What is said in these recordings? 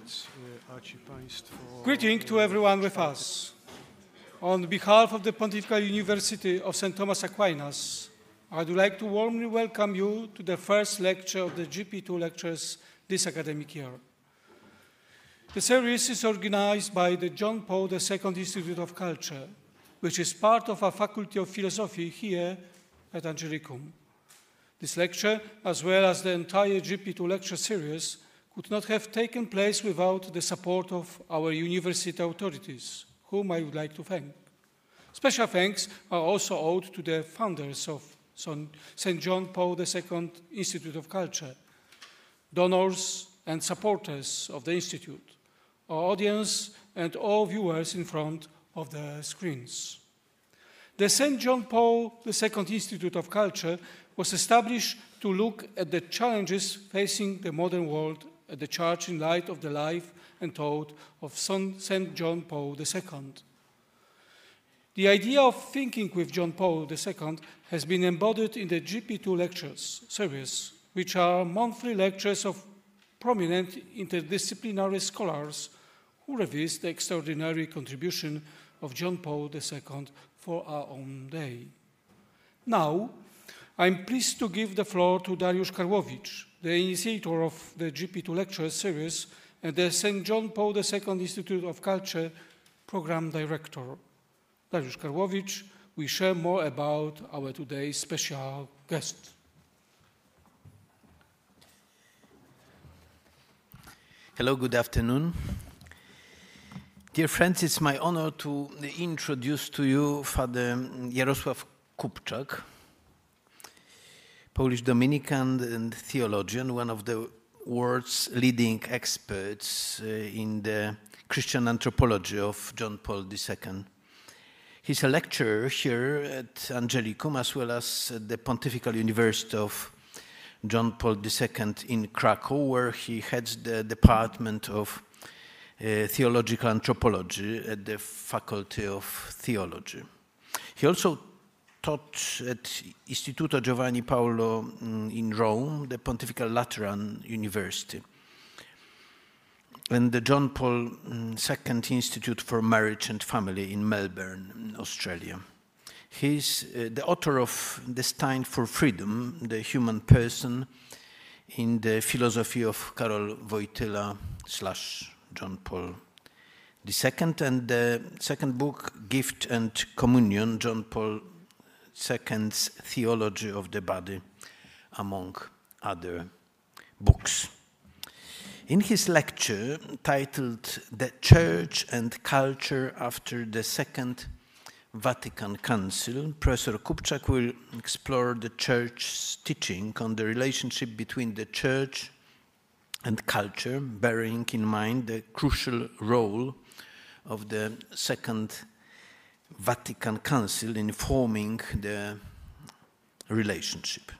Uh, uh, Greeting to everyone with us. On behalf of the Pontifical University of St. Thomas Aquinas, I would like to warmly welcome you to the first lecture of the JP2 lectures this academic year. The series is organized by the John Paul II Institute of Culture, which is part of our Faculty of Philosophy here at Angelicum. This lecture, as well as the entire JP2 lecture series, could not have taken place without the support of our university authorities, whom I would like to thank. Special thanks are also owed to the founders of St. John Paul II Institute of Culture, donors and supporters of the Institute, our audience, and all viewers in front of the screens. The St. John Paul II Institute of Culture was established to look at the challenges facing the modern world at the church in light of the life and thought of St. John Paul II. The idea of thinking with John Paul II has been embodied in the JP2 lectures series, which are monthly lectures of prominent interdisciplinary scholars who reveals the extraordinary contribution of John Paul II for our own day. Now, I'm pleased to give the floor to Dariusz Karłowicz, the initiator of the JP2 lecture series and the St. John Paul II Institute of Culture program director. Dariusz Karłowicz will share more about our today's special guest. Hello, good afternoon. Dear friends, it's my honor to introduce to you Father Jarosław Kupczak, Polish Dominican and theologian, one of the world's leading experts uh, in the Christian anthropology of John Paul II. He's a lecturer here at Angelicum as well as at the Pontifical University of John Paul II in Krakow, where he heads the Department of uh, Theological Anthropology at the Faculty of Theology. He also taught at Istituto Giovanni Paolo mm, in Rome, the Pontifical Lateran University, and the John Paul II Institute for Marriage and Family in Melbourne, Australia. He's uh, the author of Destined for Freedom, the Human Person, in the philosophy of Karol Wojtyla slash John Paul II, and the second book, Gift and Communion, John Paul II's Theology of the Body, among other books. In his lecture titled The Church and Culture After the Second Vatican Council, Professor Kupczak will explore the Church's teaching on the relationship between the Church and culture, bearing in mind the crucial role of the Second Vatican Council in forming the relationship.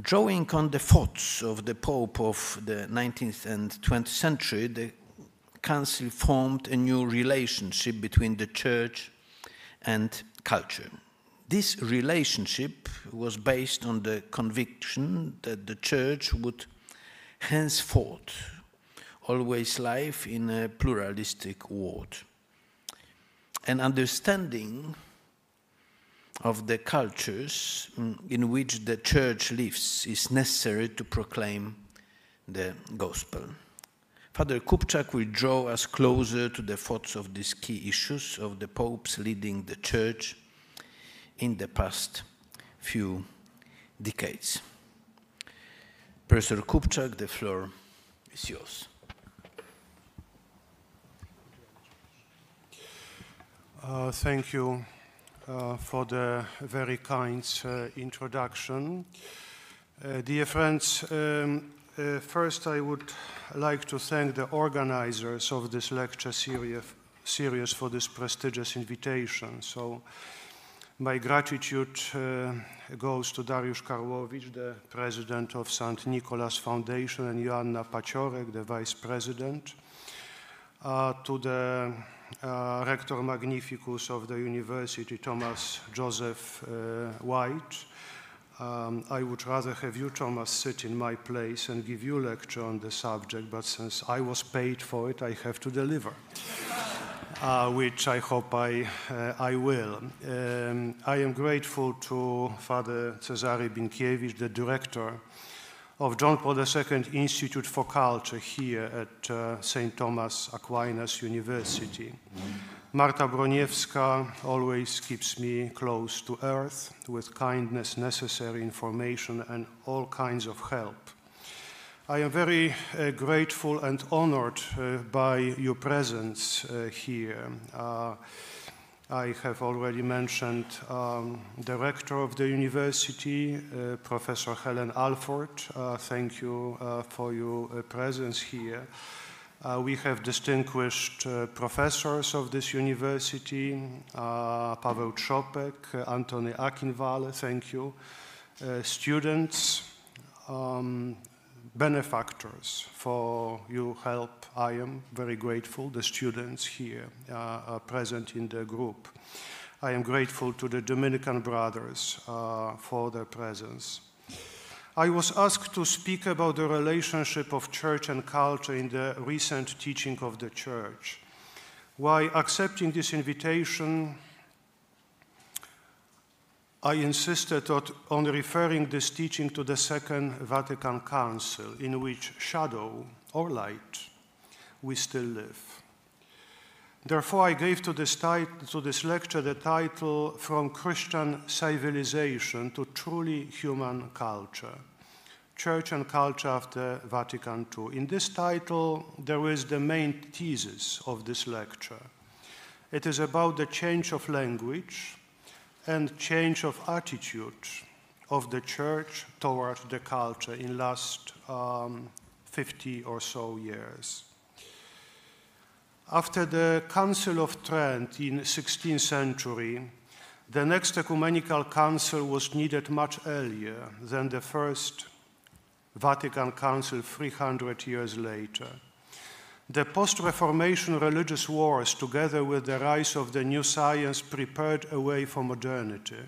Drawing on the thoughts of the Pope of the 19th and 20th century, the Council formed a new relationship between the Church and culture. This relationship was based on the conviction that the Church would henceforth always live in a pluralistic world. An understanding of the cultures in which the church lives is necessary to proclaim the gospel. Father Kupczak will draw us closer to the thoughts of these key issues of the popes leading the church in the past few decades. Professor Kupczak, the floor is yours. Uh, thank you uh, for the very kind uh, introduction. Uh, dear friends, um, uh, first I would like to thank the organizers of this lecture series, for this prestigious invitation. So, my gratitude goes to Dariusz Karłowicz, the president of St. Nicholas Foundation, and Joanna Paciorek, the vice president, to the uh, rector magnificus of the university, Thomas Joseph uh, White, um, I would rather have you, Thomas, sit in my place and give you lecture on the subject, but since I was paid for it, I have to deliver, uh, which I hope I, uh, I will. Um, I am grateful to Father Cezary Binkiewicz, the director of John Paul II Institute for Culture here at uh, St. Thomas Aquinas University. Marta Broniewska always keeps me close to earth with kindness, necessary information, and all kinds of help. I am very uh, grateful and honored uh, by your presence uh, here. Uh, I have already mentioned um, the rector of the university, uh, Professor Helen Alford. Uh, thank you for your presence here. Uh, we have distinguished uh, professors of this university, uh, Paweł Trzopek, Antony Akinwale, thank you, uh, students, um, benefactors for your help. I am very grateful, the students here uh, present in the group. I am grateful to the Dominican brothers uh, for their presence. I was asked to speak about the relationship of church and culture in the recent teaching of the church. While accepting this invitation, I insisted on referring this teaching to the Second Vatican Council, in which shadow or light we still live. Therefore, I gave to this, to this, lecture the title From Christian Civilization to Truly Human Culture Church and Culture After Vatican II. In this title, there is the main thesis of this lecture. It is about the change of language and change of attitude of the church toward the culture in last um, 50 or so years. After the Council of Trent in 16th century, the next ecumenical council was needed much earlier than the first Vatican Council 300 years later. The post Reformation religious wars, together with the rise of the new science, prepared a way for modernity.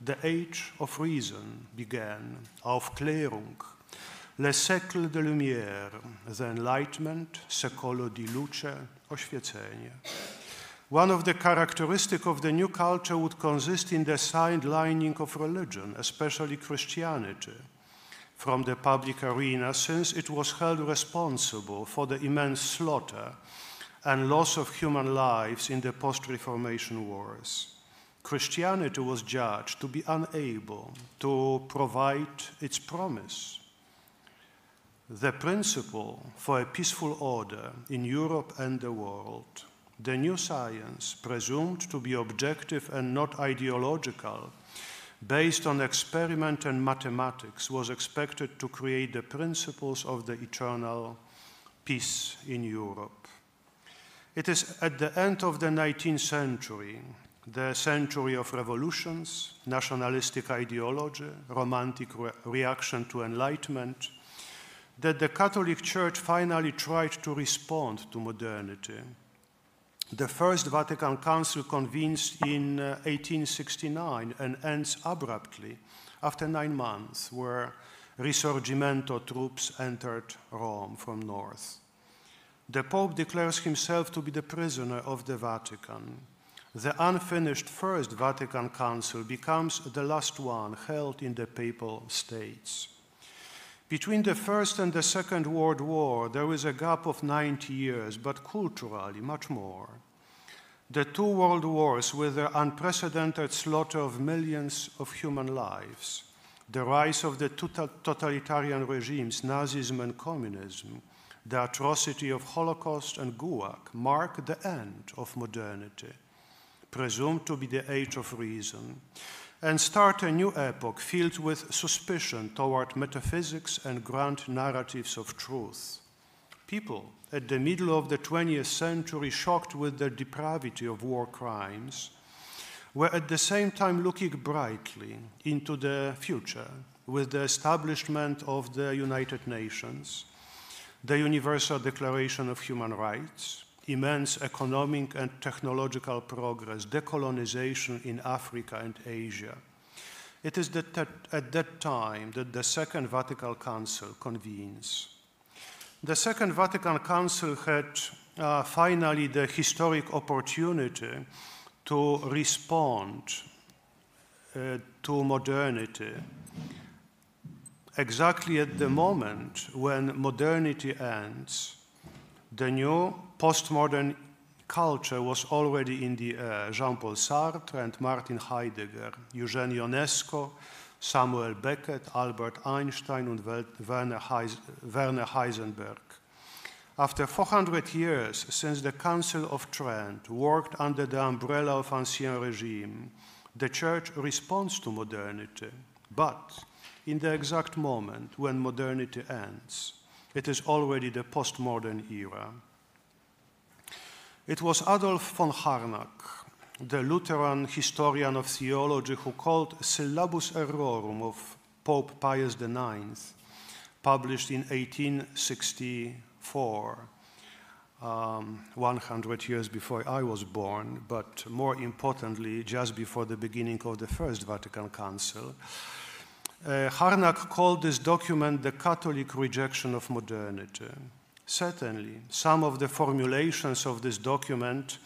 The age of reason began, Aufklärung, le siècle de lumière, the enlightenment, secolo di luce, oświecenie. One of the characteristics of the new culture would consist in the sidelining of religion, especially Christianity, from the public arena, since it was held responsible for the immense slaughter and loss of human lives in the post Reformation wars. Christianity was judged to be unable to provide its promise. The principle for a peaceful order in Europe and the world the new science, presumed to be objective and not ideological, based on experiment and mathematics, was expected to create the principles of the eternal peace in Europe. It is at the end of the 19th century, the century of revolutions, nationalistic ideology, romantic re reaction to enlightenment, that the Catholic Church finally tried to respond to modernity the First Vatican Council convenes in uh, 1869 and ends abruptly after nine months, where Risorgimento troops entered Rome from north. The Pope declares himself to be the prisoner of the Vatican. The unfinished First Vatican Council becomes the last one held in the Papal States. Between the First and the Second World War, there is a gap of 90 years, but culturally, much more. The two world wars, with their unprecedented slaughter of millions of human lives, the rise of the totalitarian regimes, Nazism and communism, the atrocity of Holocaust and Gulag, mark the end of modernity, presumed to be the age of reason and start a new epoch filled with suspicion toward metaphysics and grand narratives of truth. People at the middle of the 20th century, shocked with the depravity of war crimes, were at the same time looking brightly into the future with the establishment of the United Nations, the Universal Declaration of Human Rights, immense economic and technological progress, decolonization in Africa and Asia, It is that at that time that the Second Vatican Council convenes. The Second Vatican Council had uh, finally the historic opportunity to respond uh, to modernity exactly at the moment when modernity ends, the new postmodern culture was already in the air. Jean-Paul Sartre and Martin Heidegger, Eugene Ionesco, Samuel Beckett, Albert Einstein and Werner, Heisenberg. After 400 years since the Council of Trent worked under the umbrella of Ancien Regime, the Church responds to modernity, but in the exact moment when modernity ends. It is already the postmodern era. It was Adolf von Harnack, the Lutheran historian of theology, who called Syllabus Errorum of Pope Pius IX, published in 1864, um, 100 years before I was born, but more importantly, just before the beginning of the First Vatican Council. Uh, Harnack called this document the Catholic rejection of modernity. Certainly, some of the formulations of this document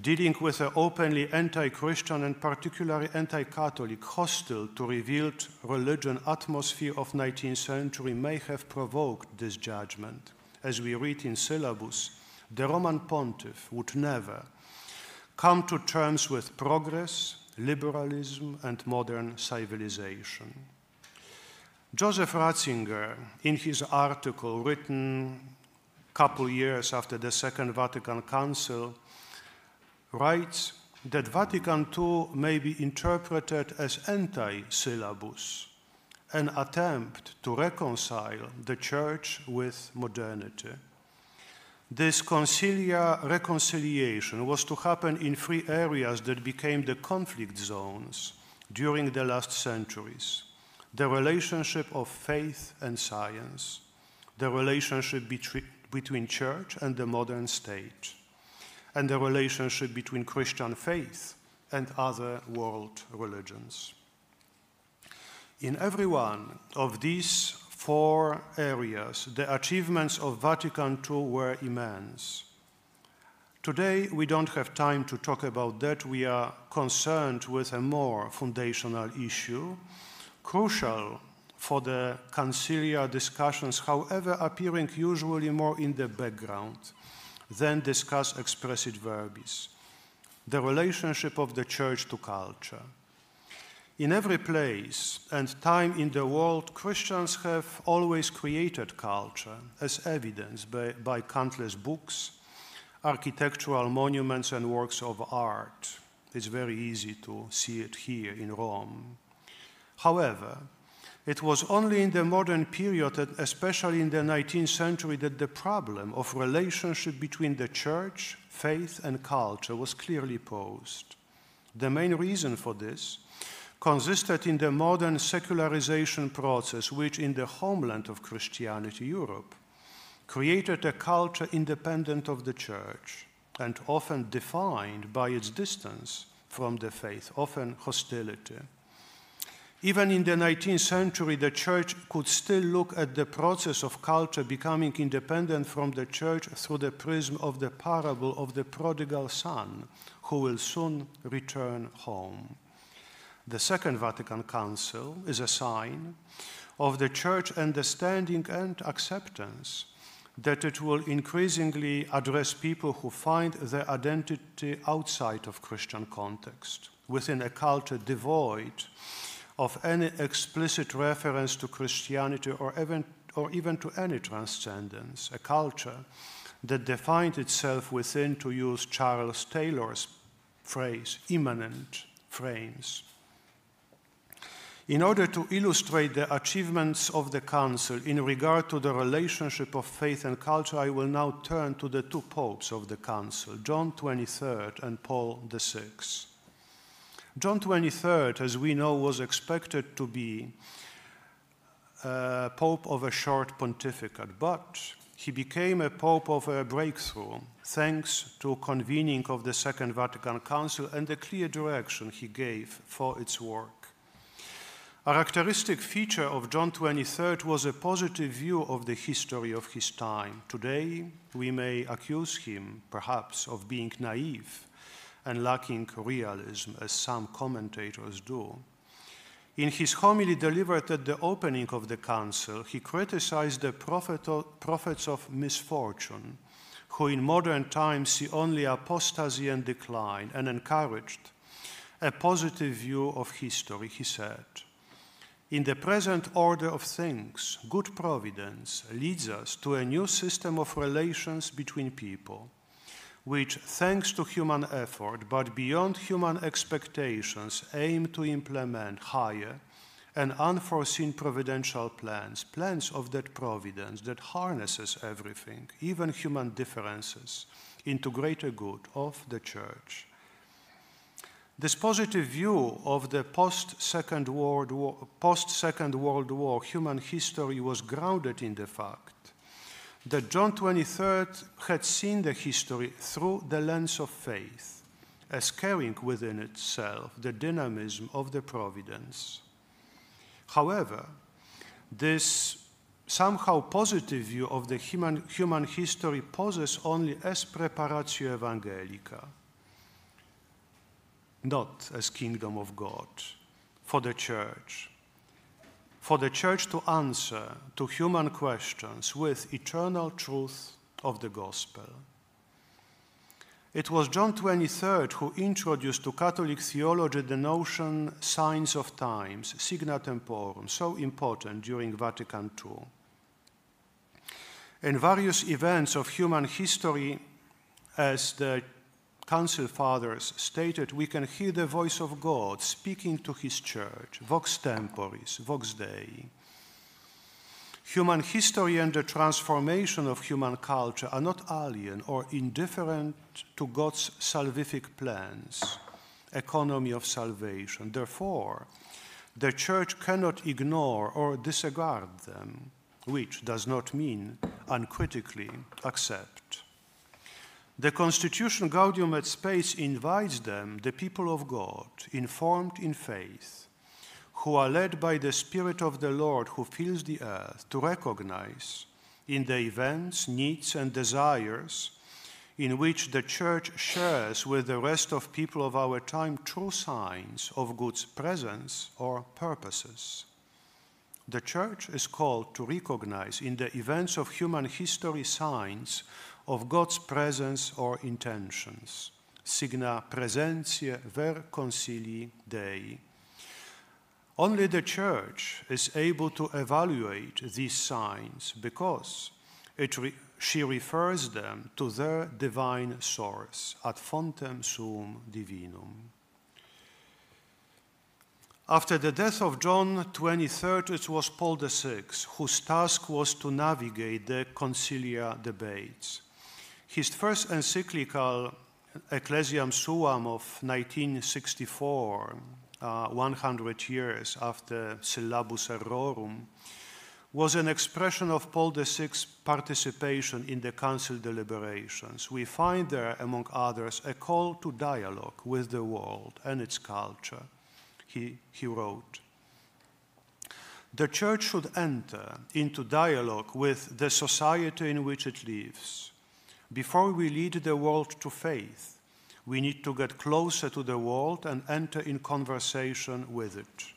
dealing with an openly anti-Christian and particularly anti-Catholic, hostile to revealed religion atmosphere of 19th century may have provoked this judgment. As we read in syllabus, the Roman pontiff would never come to terms with progress, liberalism, and modern civilization. Joseph Ratzinger, in his article written a couple years after the Second Vatican Council, writes that Vatican II may be interpreted as anti-syllabus, an attempt to reconcile the Church with modernity. This concilia reconciliation was to happen in three areas that became the conflict zones during the last centuries the relationship of faith and science, the relationship between, between church and the modern state, and the relationship between Christian faith and other world religions. In every one of these four areas, the achievements of Vatican II were immense. Today, we don't have time to talk about that. We are concerned with a more foundational issue, crucial for the conciliar discussions, however, appearing usually more in the background than discuss expressis verbis, the relationship of the church to culture. In every place and time in the world, Christians have always created culture, as evidenced by, by countless books, architectural monuments, and works of art. It's very easy to see it here in Rome. However, it was only in the modern period, especially in the 19th century, that the problem of relationship between the church, faith, and culture was clearly posed. The main reason for this consisted in the modern secularization process, which in the homeland of Christianity, Europe, created a culture independent of the church and often defined by its distance from the faith, often hostility. Even in the 19th century, the church could still look at the process of culture becoming independent from the church through the prism of the parable of the prodigal son who will soon return home. The Second Vatican Council is a sign of the church understanding and acceptance that it will increasingly address people who find their identity outside of Christian context, within a culture devoid of any explicit reference to Christianity or even, or even to any transcendence, a culture that defined itself within, to use Charles Taylor's phrase, immanent frames. In order to illustrate the achievements of the Council in regard to the relationship of faith and culture, I will now turn to the two popes of the Council, John XXIII and Paul VI. John 23rd, as we know, was expected to be a pope of a short pontificate, but he became a pope of a breakthrough thanks to convening of the Second Vatican Council and the clear direction he gave for its work. A characteristic feature of John 23 was a positive view of the history of his time. Today, we may accuse him, perhaps, of being naive and lacking realism, as some commentators do. In his homily delivered at the opening of the council, he criticized the prophets of misfortune, who in modern times see only apostasy and decline, and encouraged a positive view of history, he said. In the present order of things, good providence leads us to a new system of relations between people, which, thanks to human effort but beyond human expectations, aim to implement higher and unforeseen providential plans, plans of that providence that harnesses everything, even human differences, into greater good of the Church. This positive view of the post Second World War, post World War human history was grounded in the fact that John 23 had seen the history through the lens of faith, as carrying within itself the dynamism of the providence. However, this somehow positive view of the human, human history poses only as preparatio evangelica not as kingdom of God, for the church, for the church to answer to human questions with eternal truth of the gospel. It was John 23 who introduced to Catholic theology the notion signs of times, signa temporum, so important during Vatican II. In various events of human history, as the Council Fathers stated we can hear the voice of God speaking to His church, vox temporis, vox Dei. Human history and the transformation of human culture are not alien or indifferent to God's salvific plans, economy of salvation. Therefore, the church cannot ignore or disregard them, which does not mean uncritically accept. The Constitution Gaudium et Spes invites them, the people of God, informed in faith, who are led by the Spirit of the Lord who fills the earth, to recognize in the events, needs, and desires in which the Church shares with the rest of people of our time true signs of God's presence or purposes. The Church is called to recognize in the events of human history signs of God's presence or intentions. Signa presentiae vel consilii Dei. Only the Church is able to evaluate these signs because re she refers them to their divine source, ad fontem suum divinum. After the death of John 23, it was Paul VI whose task was to navigate the conciliar debates. His first encyclical, Ecclesiam Suam of 1964, uh, 100 years after Syllabus Errorum, was an expression of Paul VI's participation in the council deliberations. We find there, among others, a call to dialogue with the world and its culture. He, he wrote, The church should enter into dialogue with the society in which it lives before we lead the world to faith, we need to get closer to the world and enter in conversation with it.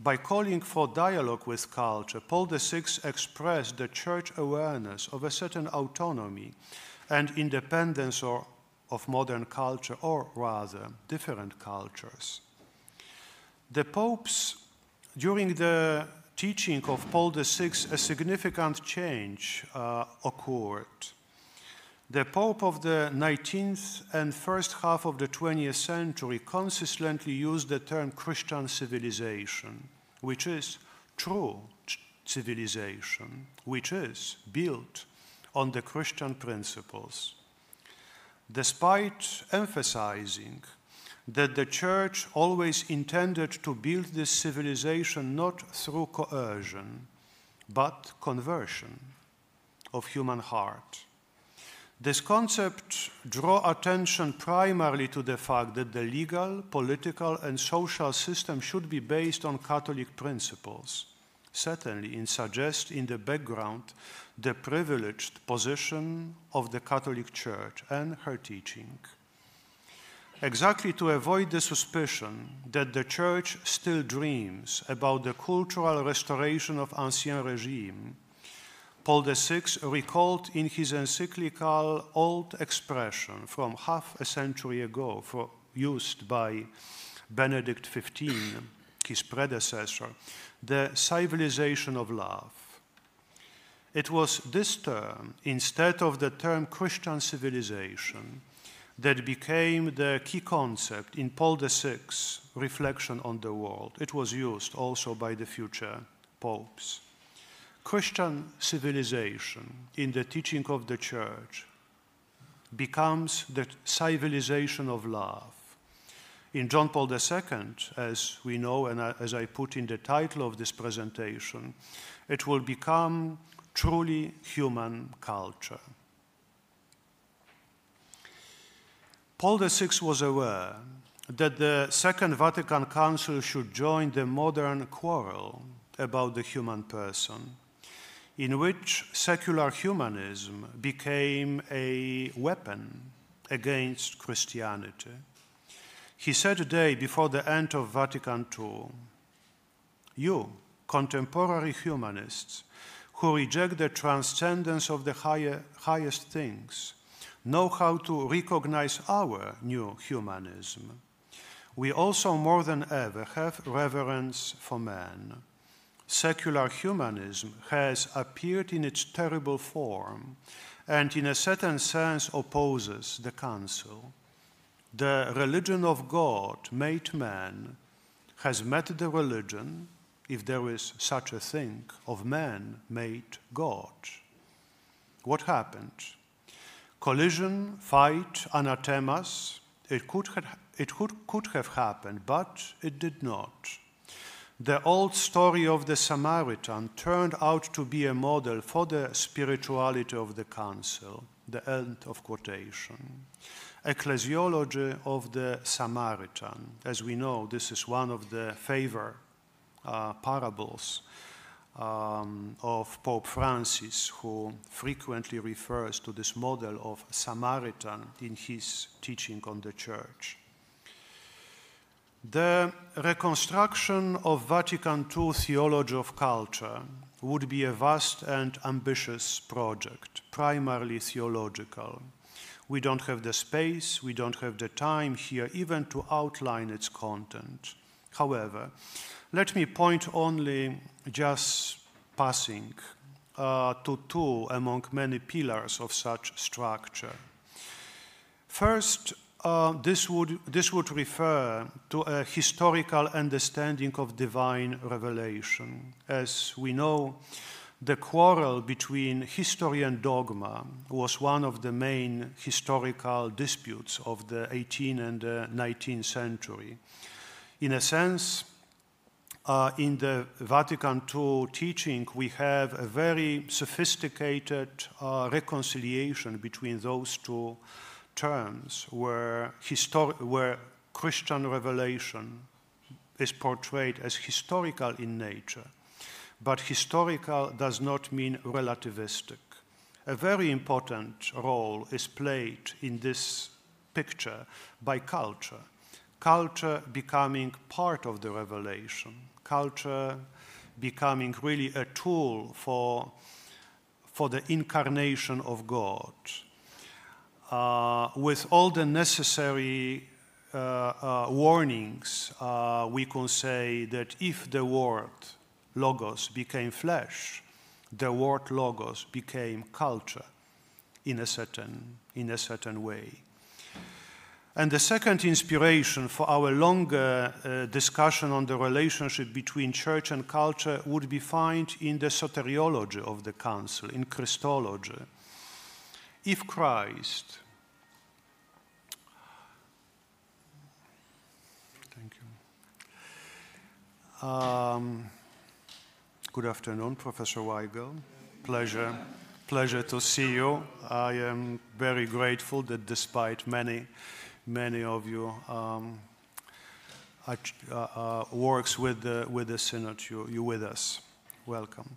By calling for dialogue with culture, Paul VI expressed the church awareness of a certain autonomy and independence or, of modern culture, or rather, different cultures. The popes, during the teaching of Paul VI, a significant change uh, occurred. The Pope of the 19th and first half of the 20th century consistently used the term Christian civilization, which is true civilization, which is built on the Christian principles. Despite emphasizing that the Church always intended to build this civilization not through coercion, but conversion of human heart This concept draw attention primarily to the fact that the legal, political, and social system should be based on Catholic principles. Certainly, it suggests in the background the privileged position of the Catholic Church and her teaching. Exactly to avoid the suspicion that the Church still dreams about the cultural restoration of Ancien Regime, Paul VI recalled in his encyclical old expression from half a century ago, for, used by Benedict XV, his predecessor, the civilization of love. It was this term, instead of the term Christian civilization, that became the key concept in Paul VI's reflection on the world. It was used also by the future popes. Christian civilization in the teaching of the church becomes the civilization of love. In John Paul II, as we know and as I put in the title of this presentation, it will become truly human culture. Paul VI was aware that the Second Vatican Council should join the modern quarrel about the human person, in which secular humanism became a weapon against Christianity. He said today, before the end of Vatican II, You, contemporary humanists, who reject the transcendence of the higher, highest things, know how to recognize our new humanism. We also, more than ever, have reverence for man. Secular humanism has appeared in its terrible form and, in a certain sense, opposes the Council. The religion of God made man has met the religion, if there is such a thing, of man made God. What happened? collision, fight, anathemas. It could, have, it could, could have happened, but it did not. The old story of the Samaritan turned out to be a model for the spirituality of the council. The end of quotation. Ecclesiology of the Samaritan. As we know, this is one of the favor uh, parables um, of Pope Francis, who frequently refers to this model of Samaritan in his teaching on the Church. The reconstruction of Vatican II theology of culture would be a vast and ambitious project, primarily theological. We don't have the space, we don't have the time here even to outline its content. However, let me point only just passing uh, to two among many pillars of such structure. First, uh, this, would, this would refer to a historical understanding of divine revelation. As we know, the quarrel between history and dogma was one of the main historical disputes of the 18th and the 19th century. In a sense, uh, in the Vatican II teaching, we have a very sophisticated uh, reconciliation between those two terms, where, where Christian revelation is portrayed as historical in nature. But historical does not mean relativistic. A very important role is played in this picture by culture, culture becoming part of the revelation culture becoming really a tool for, for the incarnation of God, with all the necessary uh, uh, warnings, uh, we can say that if the word logos became flesh, the word logos became culture in a certain, in a certain way. And the second inspiration for our longer uh, discussion on the relationship between church and culture would be found in the soteriology of the Council, in Christology. If Christ, thank you. Um, good afternoon, Professor Weigel. Pleasure, pleasure to see you. I am very grateful that despite many, many of you um, uh, uh, works with the, with the Synod, you, you with us. Welcome.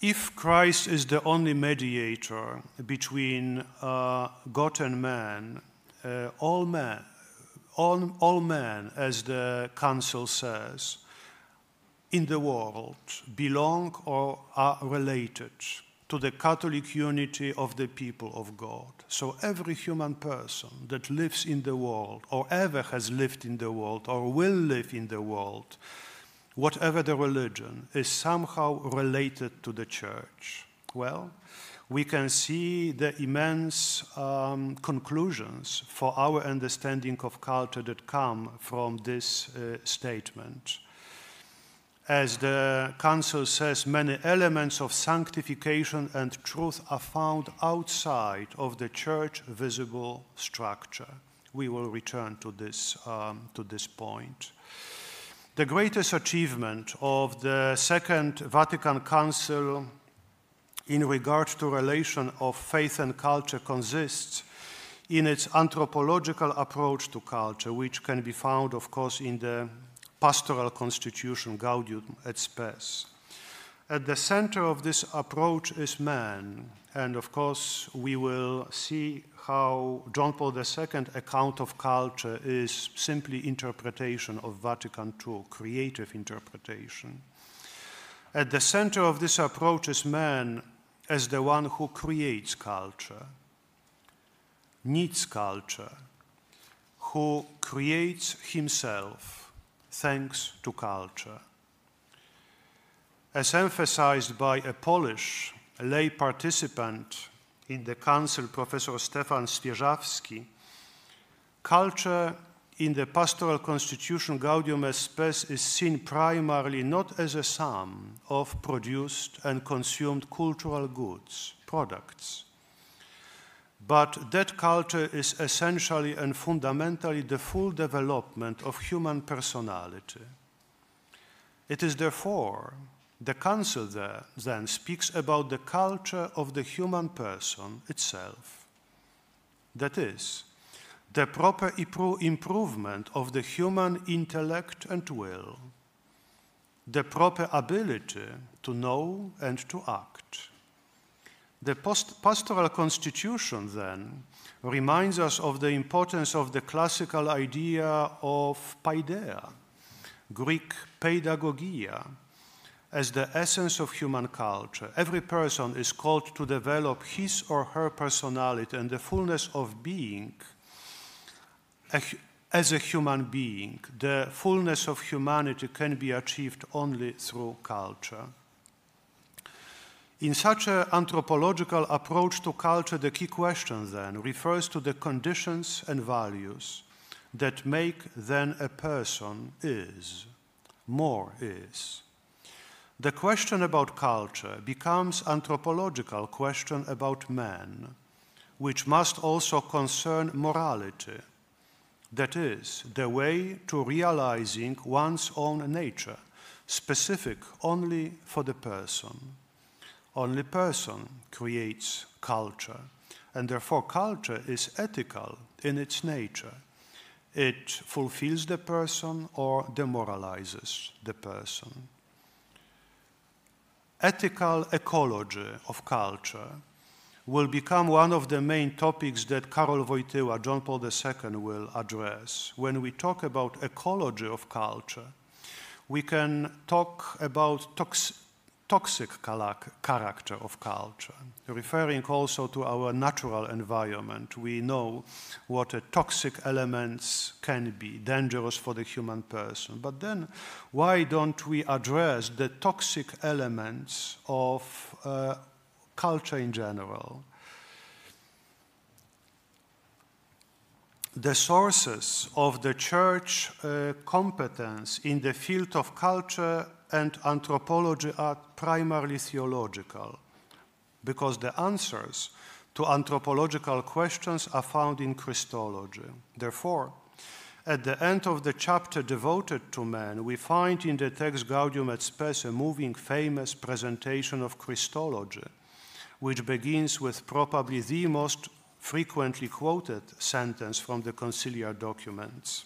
If Christ is the only mediator between uh, God and man, uh, all men, all, all men, as the Council says, in the world belong or are related to the Catholic unity of the people of God. So every human person that lives in the world, or ever has lived in the world, or will live in the world, whatever the religion, is somehow related to the church. Well, we can see the immense um, conclusions for our understanding of culture that come from this uh, statement. As the Council says, many elements of sanctification and truth are found outside of the church visible structure. We will return to this, um, to this point. The greatest achievement of the Second Vatican Council in regard to relation of faith and culture consists in its anthropological approach to culture, which can be found, of course, in the pastoral constitution Gaudium et Spes. At the center of this approach is man, and of course, we will see how John Paul II's account of culture is simply interpretation of Vatican II, creative interpretation. At the center of this approach is man as the one who creates culture, needs culture, who creates himself thanks to culture. As emphasized by a Polish lay participant in the council, Professor Stefan Swieżawski, culture in the pastoral constitution Gaudium et Spes is seen primarily not as a sum of produced and consumed cultural goods, products, but that culture is essentially and fundamentally the full development of human personality. It is therefore the Council there then speaks about the culture of the human person itself. That is, the proper improvement of the human intellect and will, the proper ability to know and to act the pastoral constitution then reminds us of the importance of the classical idea of paideia, Greek pedagogia, as the essence of human culture. Every person is called to develop his or her personality and the fullness of being as a human being. The fullness of humanity can be achieved only through culture. In such an anthropological approach to culture, the key question then refers to the conditions and values that make then a person is, more is. The question about culture becomes anthropological question about man, which must also concern morality, that is, the way to realizing one's own nature, specific only for the person. Only person creates culture, and therefore culture is ethical in its nature. It fulfills the person or demoralizes the person. Ethical ecology of culture will become one of the main topics that Karol Wojtyła, John Paul II, will address. When we talk about ecology of culture, we can talk about tox toxic character of culture, referring also to our natural environment. We know what toxic elements can be, dangerous for the human person. But then, why don't we address the toxic elements of uh, culture in general? the sources of the church uh, competence in the field of culture and anthropology are primarily theological, because the answers to anthropological questions are found in Christology. Therefore, at the end of the chapter devoted to man, we find in the text Gaudium et Spes a moving, famous presentation of Christology, which begins with probably the most frequently quoted sentence from the conciliar documents.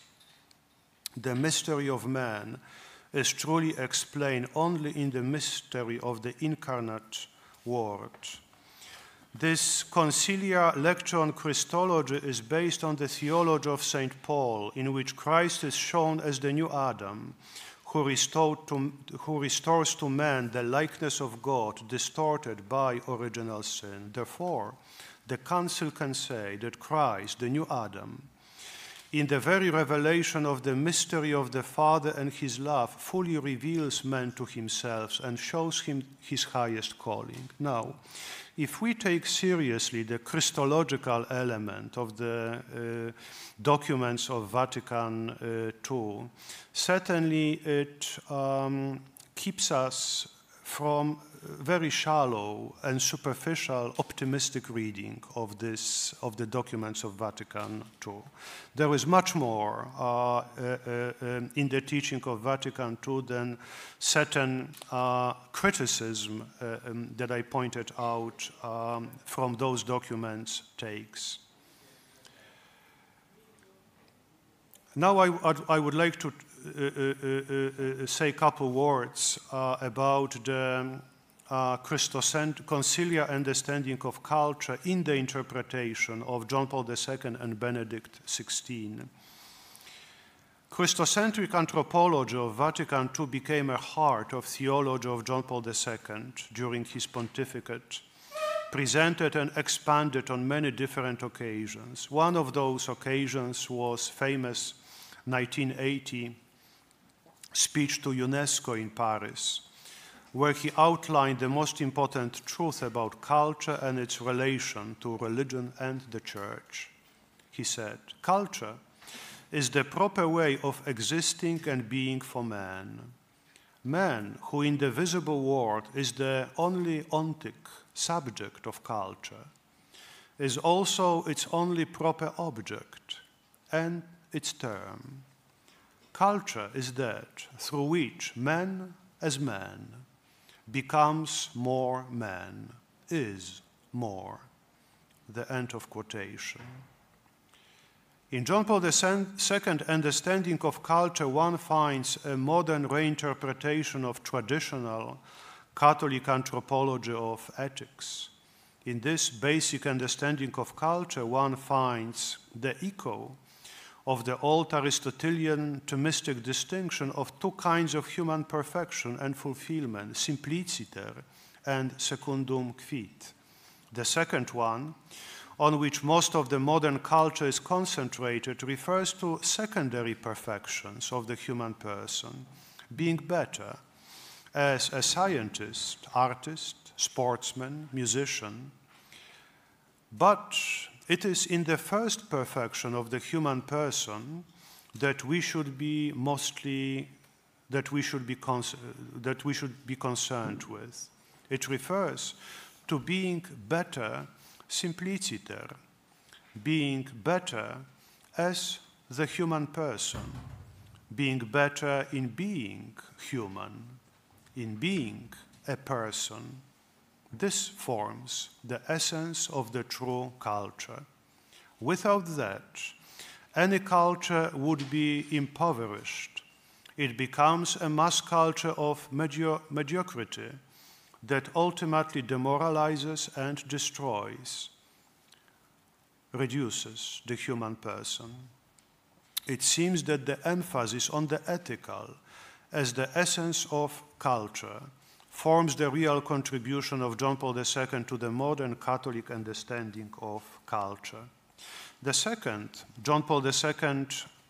The mystery of man is truly explained only in the mystery of the incarnate Word. This conciliar lecture on Christology is based on the theology of St. Paul, in which Christ is shown as the new Adam, who, to, who, restores to man the likeness of God distorted by original sin. Therefore, the Council can say that Christ, the new Adam, in the very revelation of the mystery of the Father and his love, fully reveals man to himself and shows him his highest calling. Now, if we take seriously the Christological element of the uh, documents of Vatican uh, II, certainly it um, keeps us from very shallow and superficial optimistic reading of this of the documents of Vatican II. There is much more uh, uh, uh, in the teaching of Vatican II than certain uh, criticism uh, um, that I pointed out um, from those documents takes. Now I, I would like to uh, say a couple words about the uh, conciliar understanding of culture in the interpretation of John Paul II and Benedict XVI. Christocentric anthropology of Vatican II became a heart of theology of John Paul II during his pontificate, presented and expanded on many different occasions. One of those occasions was famous 1980 speech to UNESCO in Paris, where he outlined the most important truth about culture and its relation to religion and the church. He said, Culture is the proper way of existing and being for man. Man, who in the visible world is the only ontic subject of culture, is also its only proper object and its term. Culture is that through which man as man becomes more man, is more. The end of quotation. In John Paul II understanding of culture, one finds a modern reinterpretation of traditional Catholic anthropology of ethics. In this basic understanding of culture, one finds the echo of the old Aristotelian Thomistic distinction of two kinds of human perfection and fulfillment, simpliciter and secundum quid. The second one, on which most of the modern culture is concentrated, refers to secondary perfections of the human person, being better as a scientist, artist, sportsman, musician, but it is in the first perfection of the human person that we should be mostly that we should be that we should be concerned with. It refers to being better simpliciter, being better as the human person, being better in being human, in being a person, this forms the essence of the true culture. Without that, any culture would be impoverished. It becomes a mass culture of medio mediocrity that ultimately demoralizes and destroys, reduces the human person. It seems that the emphasis on the ethical as the essence of culture forms the real contribution of John Paul II to the modern Catholic understanding of culture. The second, John Paul II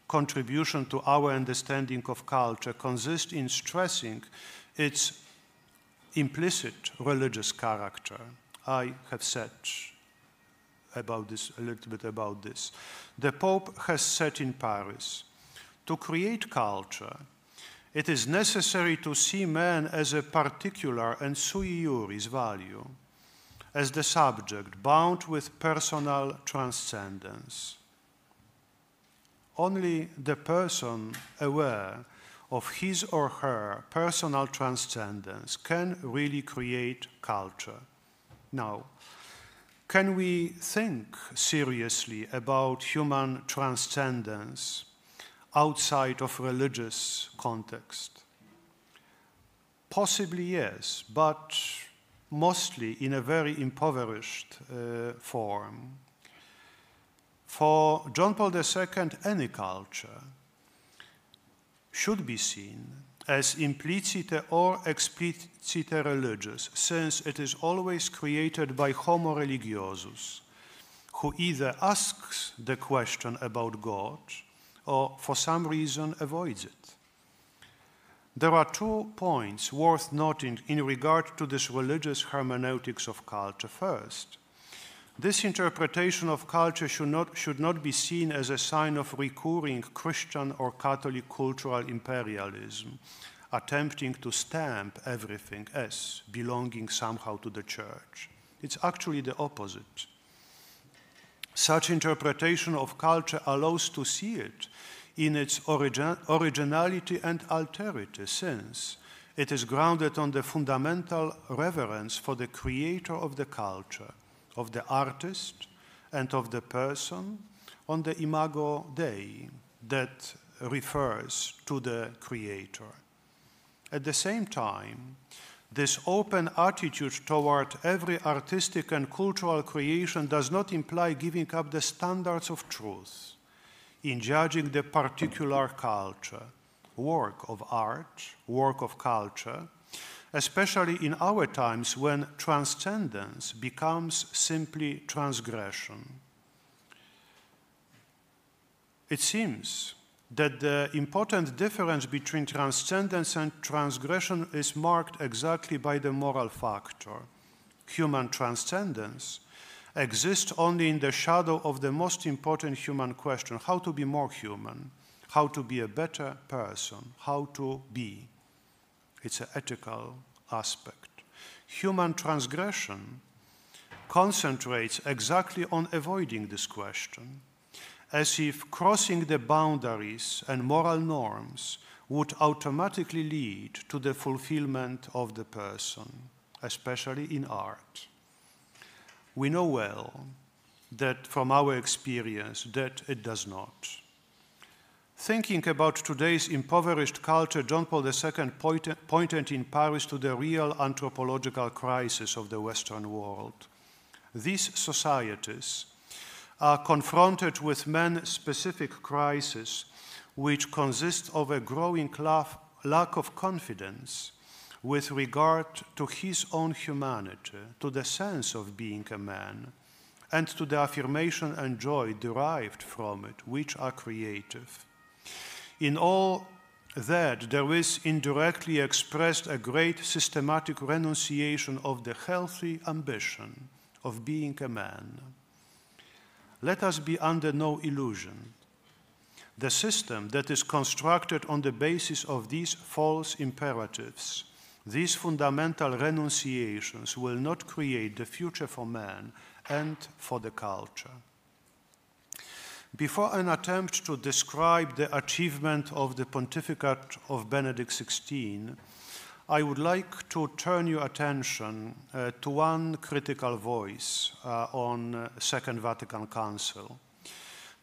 contribution to our understanding of culture consists in stressing its implicit religious character. I have said about this a little bit about this. The Pope has said in Paris, to create culture, it is necessary to see man as a particular and sui juris value, as the subject bound with personal transcendence. Only the person aware of his or her personal transcendence can really create culture, Now, can we think seriously about human transcendence outside of religious context? Possibly yes, but mostly in a very impoverished uh, form. For John Paul II, any culture should be seen as implicite or explicite religious, since it is always created by homo religiosus, who either asks the question about God or for some reason avoids it. There are two points worth noting in regard to this religious hermeneutics of culture. First, this interpretation of culture should not, should not be seen as a sign of recurring Christian or Catholic cultural imperialism, attempting to stamp everything as belonging somehow to the church. It's actually the opposite. Such interpretation of culture allows to see it in its origin, originality and alterity, since it is grounded on the fundamental reverence for the creator of the culture of the artist and of the person on the imago Dei that refers to the creator. At the same time, this open attitude toward every artistic and cultural creation does not imply giving up the standards of truth in judging the particular culture, work of art, work of culture, especially in our times when transcendence becomes simply transgression. It seems that the important difference between transcendence and transgression is marked exactly by the moral factor. Human transcendence exists only in the shadow of the most important human question how to be more human, how to be a better person, how to be. It's an ethical aspect. Human transgression concentrates exactly on avoiding this question, as if crossing the boundaries and moral norms would automatically lead to the fulfillment of the person, especially in art. We know well that from our experience that it does not. Thinking about today's impoverished culture, John Paul II pointed in Paris to the real anthropological crisis of the Western world. These societies are confronted with man specific crises which consist of a growing lack of confidence with regard to his own humanity, to the sense of being a man, and to the affirmation and joy derived from it, which are creative. In all that, there is indirectly expressed a great systematic renunciation of the healthy ambition of being a man. Let us be under no illusion. The system that is constructed on the basis of these false imperatives, these fundamental renunciations, will not create the future for man and for the culture. Before an attempt to describe the achievement of the pontificate of Benedict XVI, I would like to turn your attention uh, to one critical voice uh, on uh, Second Vatican Council.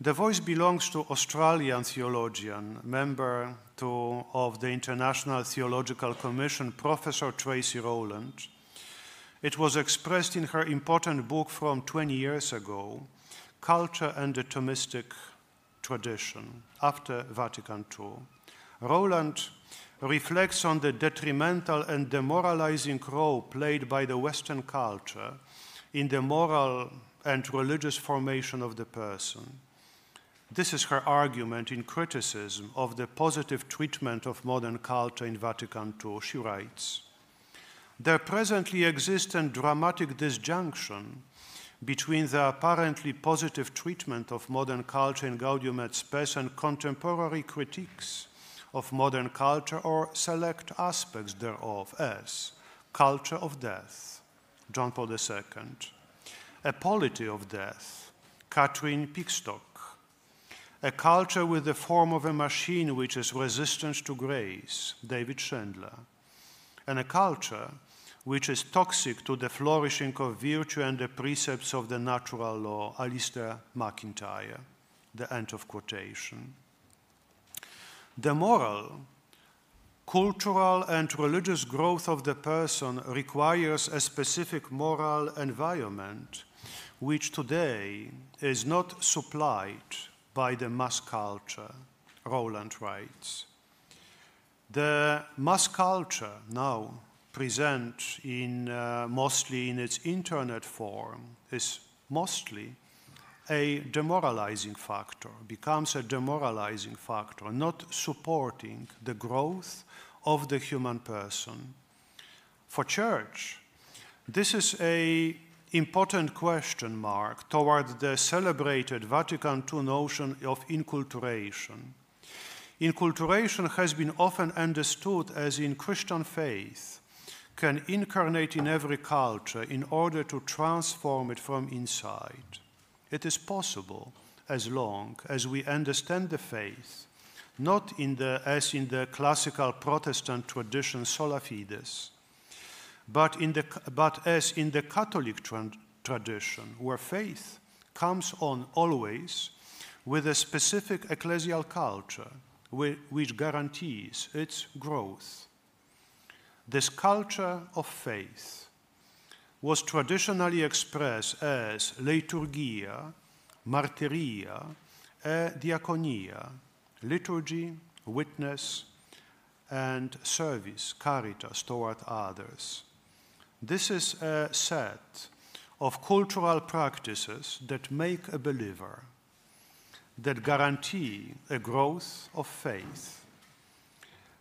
The voice belongs to Australian theologian, member to, of the International Theological Commission, Professor Tracey Rowland. It was expressed in her important book from 20 years ago, culture and the Thomistic tradition after Vatican II. Rowland reflects on the detrimental and demoralizing role played by the Western culture in the moral and religious formation of the person. This is her argument in criticism of the positive treatment of modern culture in Vatican II. She writes There presently exists a dramatic disjunction between the apparently positive treatment of modern culture in Gaudium et Spes and contemporary critiques of modern culture or select aspects thereof as culture of death, John Paul II, a polity of death, Catherine Pickstock, a culture with the form of a machine which is resistant to grace, David Schindler, and a culture which is toxic to the flourishing of virtue and the precepts of the natural law. Alasdair MacIntyre. The end of quotation. The moral, cultural, and religious growth of the person requires a specific moral environment which today is not supplied by the mass culture, Rowland writes. The mass culture now present in uh, mostly in its internet form is mostly a demoralizing factor, becomes a demoralizing factor, not supporting the growth of the human person. For church, this is a important question mark toward the celebrated Vatican II notion of inculturation. Inculturation has been often understood as in Christian faith can incarnate in every culture in order to transform it from inside. It is possible as long as we understand the faith, not in the, as in the classical Protestant tradition sola fides, but, in the, but as in the Catholic tra tradition, where faith comes on always with a specific ecclesial culture which guarantees its growth. This culture of faith was traditionally expressed as liturgia, martyria, e diaconia, liturgy, witness, and service, caritas toward others. This is a set of cultural practices that make a believer, that guarantee a growth of faith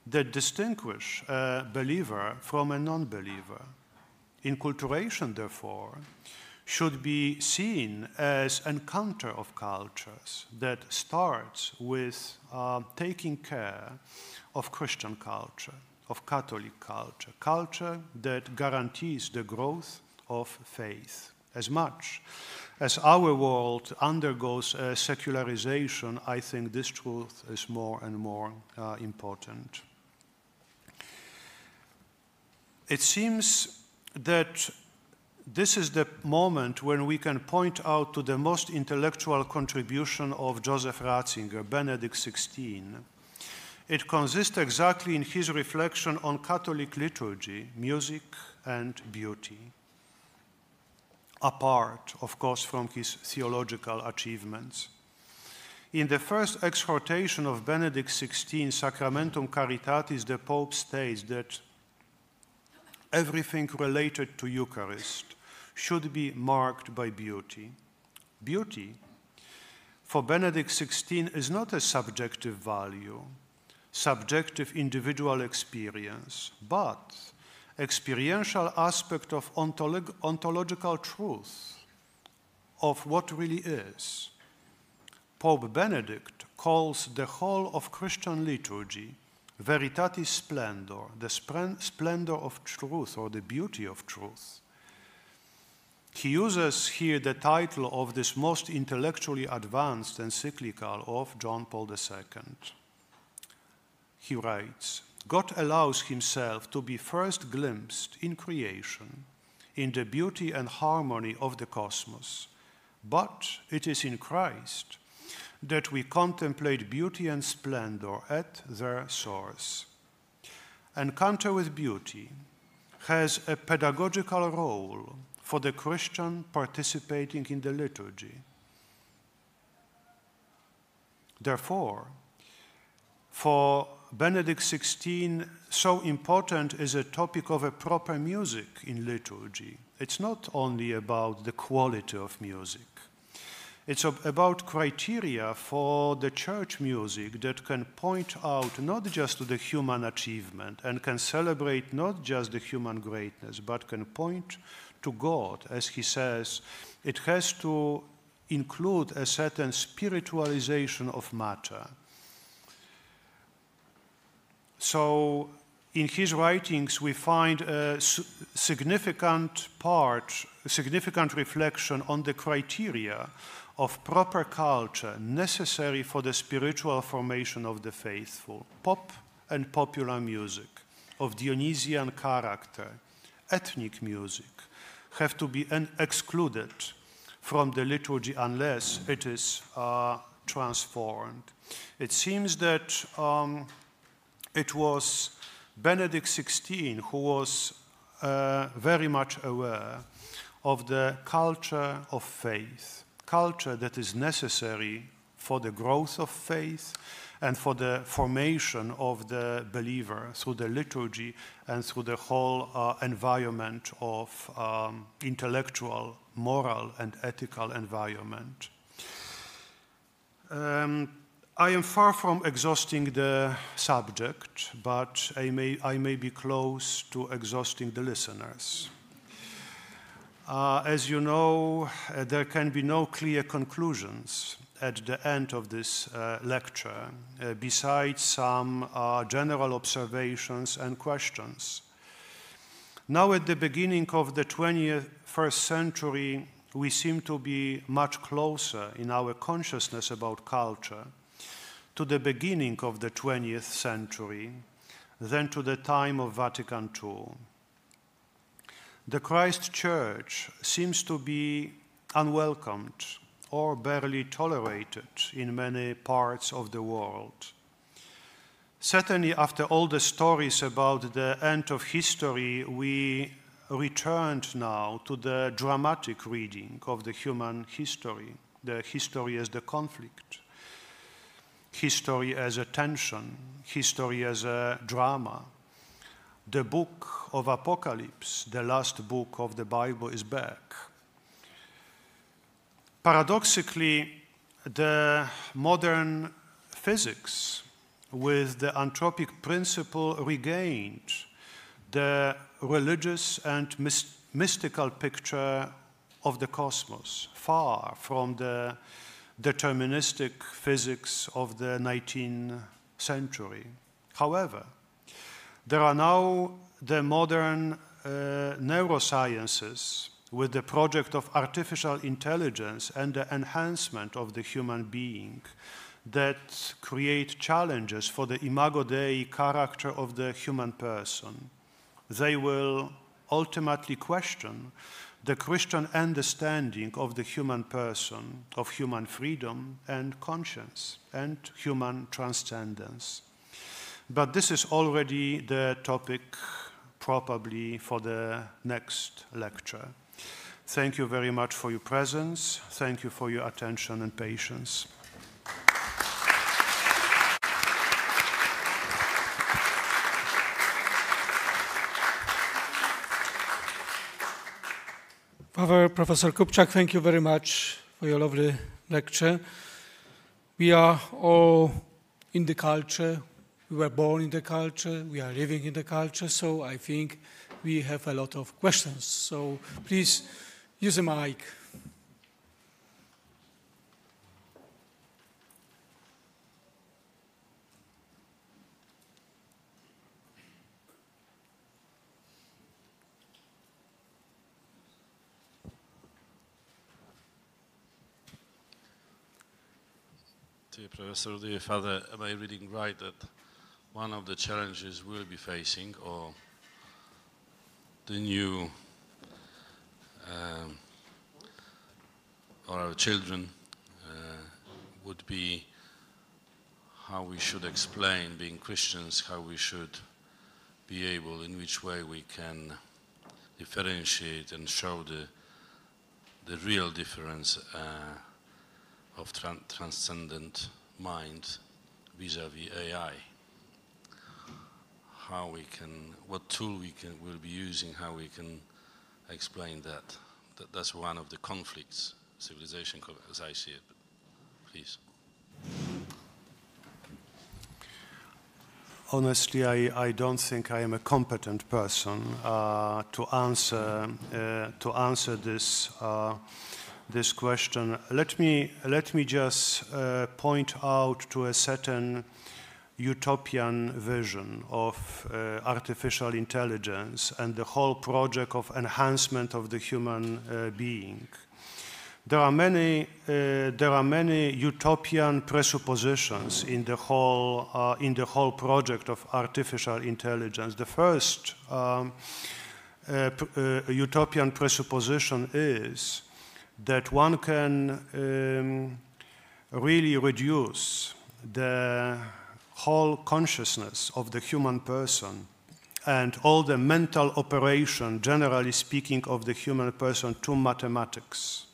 that distinguish a believer from a non believer. Inculturation, therefore, should be seen as encounter of cultures that starts with uh, taking care of Christian culture, of Catholic culture, culture that guarantees the growth of faith. As much as our world undergoes a secularization, I think this truth is more and more uh, important. It seems that this is the moment when we can point out to the most intellectual contribution of Joseph Ratzinger, Benedict XVI. It consists exactly in his reflection on Catholic liturgy, music, and beauty, apart, of course, from his theological achievements. In the first exhortation of Benedict XVI, Sacramentum Caritatis, the Pope states that everything related to Eucharist should be marked by beauty. Beauty, for Benedict XVI, is not a subjective value, subjective individual experience, but experiential aspect of ontolog ontological truth of what really is. Pope Benedict calls the whole of Christian liturgy veritatis splendor, the splendor of truth or the beauty of truth. He uses here the title of this most intellectually advanced encyclical of John Paul II. He writes God allows himself to be first glimpsed in creation, in the beauty and harmony of the cosmos, but it is in Christ that we contemplate beauty and splendor at their source. Encounter with beauty has a pedagogical role for the Christian participating in the liturgy. Therefore, for Benedict XVI, so important is a topic of a proper music in liturgy. It's not only about the quality of music, it's about criteria for the church music that can point out not just to the human achievement and can celebrate not just the human greatness, but can point to God. As he says, it has to include a certain spiritualization of matter. So, in his writings, we find a significant part, a significant reflection on the criteria of proper culture necessary for the spiritual formation of the faithful, pop and popular music, of Dionysian character, ethnic music have to be excluded from the liturgy unless it is uh, transformed. It seems that um, it was Benedict XVI who was uh, very much aware of the culture of faith, culture that is necessary for the growth of faith and for the formation of the believer through the liturgy and through the whole uh, environment of um, intellectual, moral, and ethical environment. Um, I am far from exhausting the subject, but I may, I may be close to exhausting the listeners. Uh, as you know, uh, there can be no clear conclusions at the end of this uh, lecture, uh, besides some uh, general observations and questions. Now, at the beginning of the 21st century, we seem to be much closer in our consciousness about culture to the beginning of the 20th century than to the time of Vatican II. The Christ Church seems to be unwelcomed or barely tolerated in many parts of the world. Certainly, after all the stories about the end of history, we returned now to the dramatic reading of the human history, the history as the conflict, history as a tension, history as a drama. The book of Apocalypse, the last book of the Bible, is back. Paradoxically, the modern physics with the anthropic principle regained the religious and mystical picture of the cosmos, far from the deterministic physics of the 19th century. However, there are now the modern uh, neurosciences with the project of artificial intelligence and the enhancement of the human being that create challenges for the imago Dei character of the human person. They will ultimately question the Christian understanding of the human person, of human freedom and conscience, and human transcendence. But this is already the topic probably for the next lecture. Thank you very much for your presence. Thank you for your attention and patience. Father Professor Kupczak, thank you very much for your lovely lecture. We are all in the culture. We were born in the culture. We are living in the culture. So I think we have a lot of questions. So please Use a mic. Dear Professor, dear Father, am I reading right that one of the challenges we'll be facing, or the new um, or our children uh, would be how we should explain being Christians, how we should be able, in which way we can differentiate and show the the real difference uh, of tran transcendent mind vis-a-vis -vis AI. How we can, what tool we can, will be using, how we can explain that. that that's one of the conflicts, civilization as I see it. Please. Honestly, I, I don't think I am a competent person uh, to answer uh, to answer this uh, this question. Let me let me just uh, point out to a certain utopian vision of uh, artificial intelligence and the whole project of enhancement of the human uh, being. There are many, uh, there are many utopian presuppositions in the whole, uh, in the whole project of artificial intelligence. The first um, uh, uh, utopian presupposition is that one can um, really reduce the whole consciousness of the human person and all the mental operation, generally speaking, of the human person to mathematics.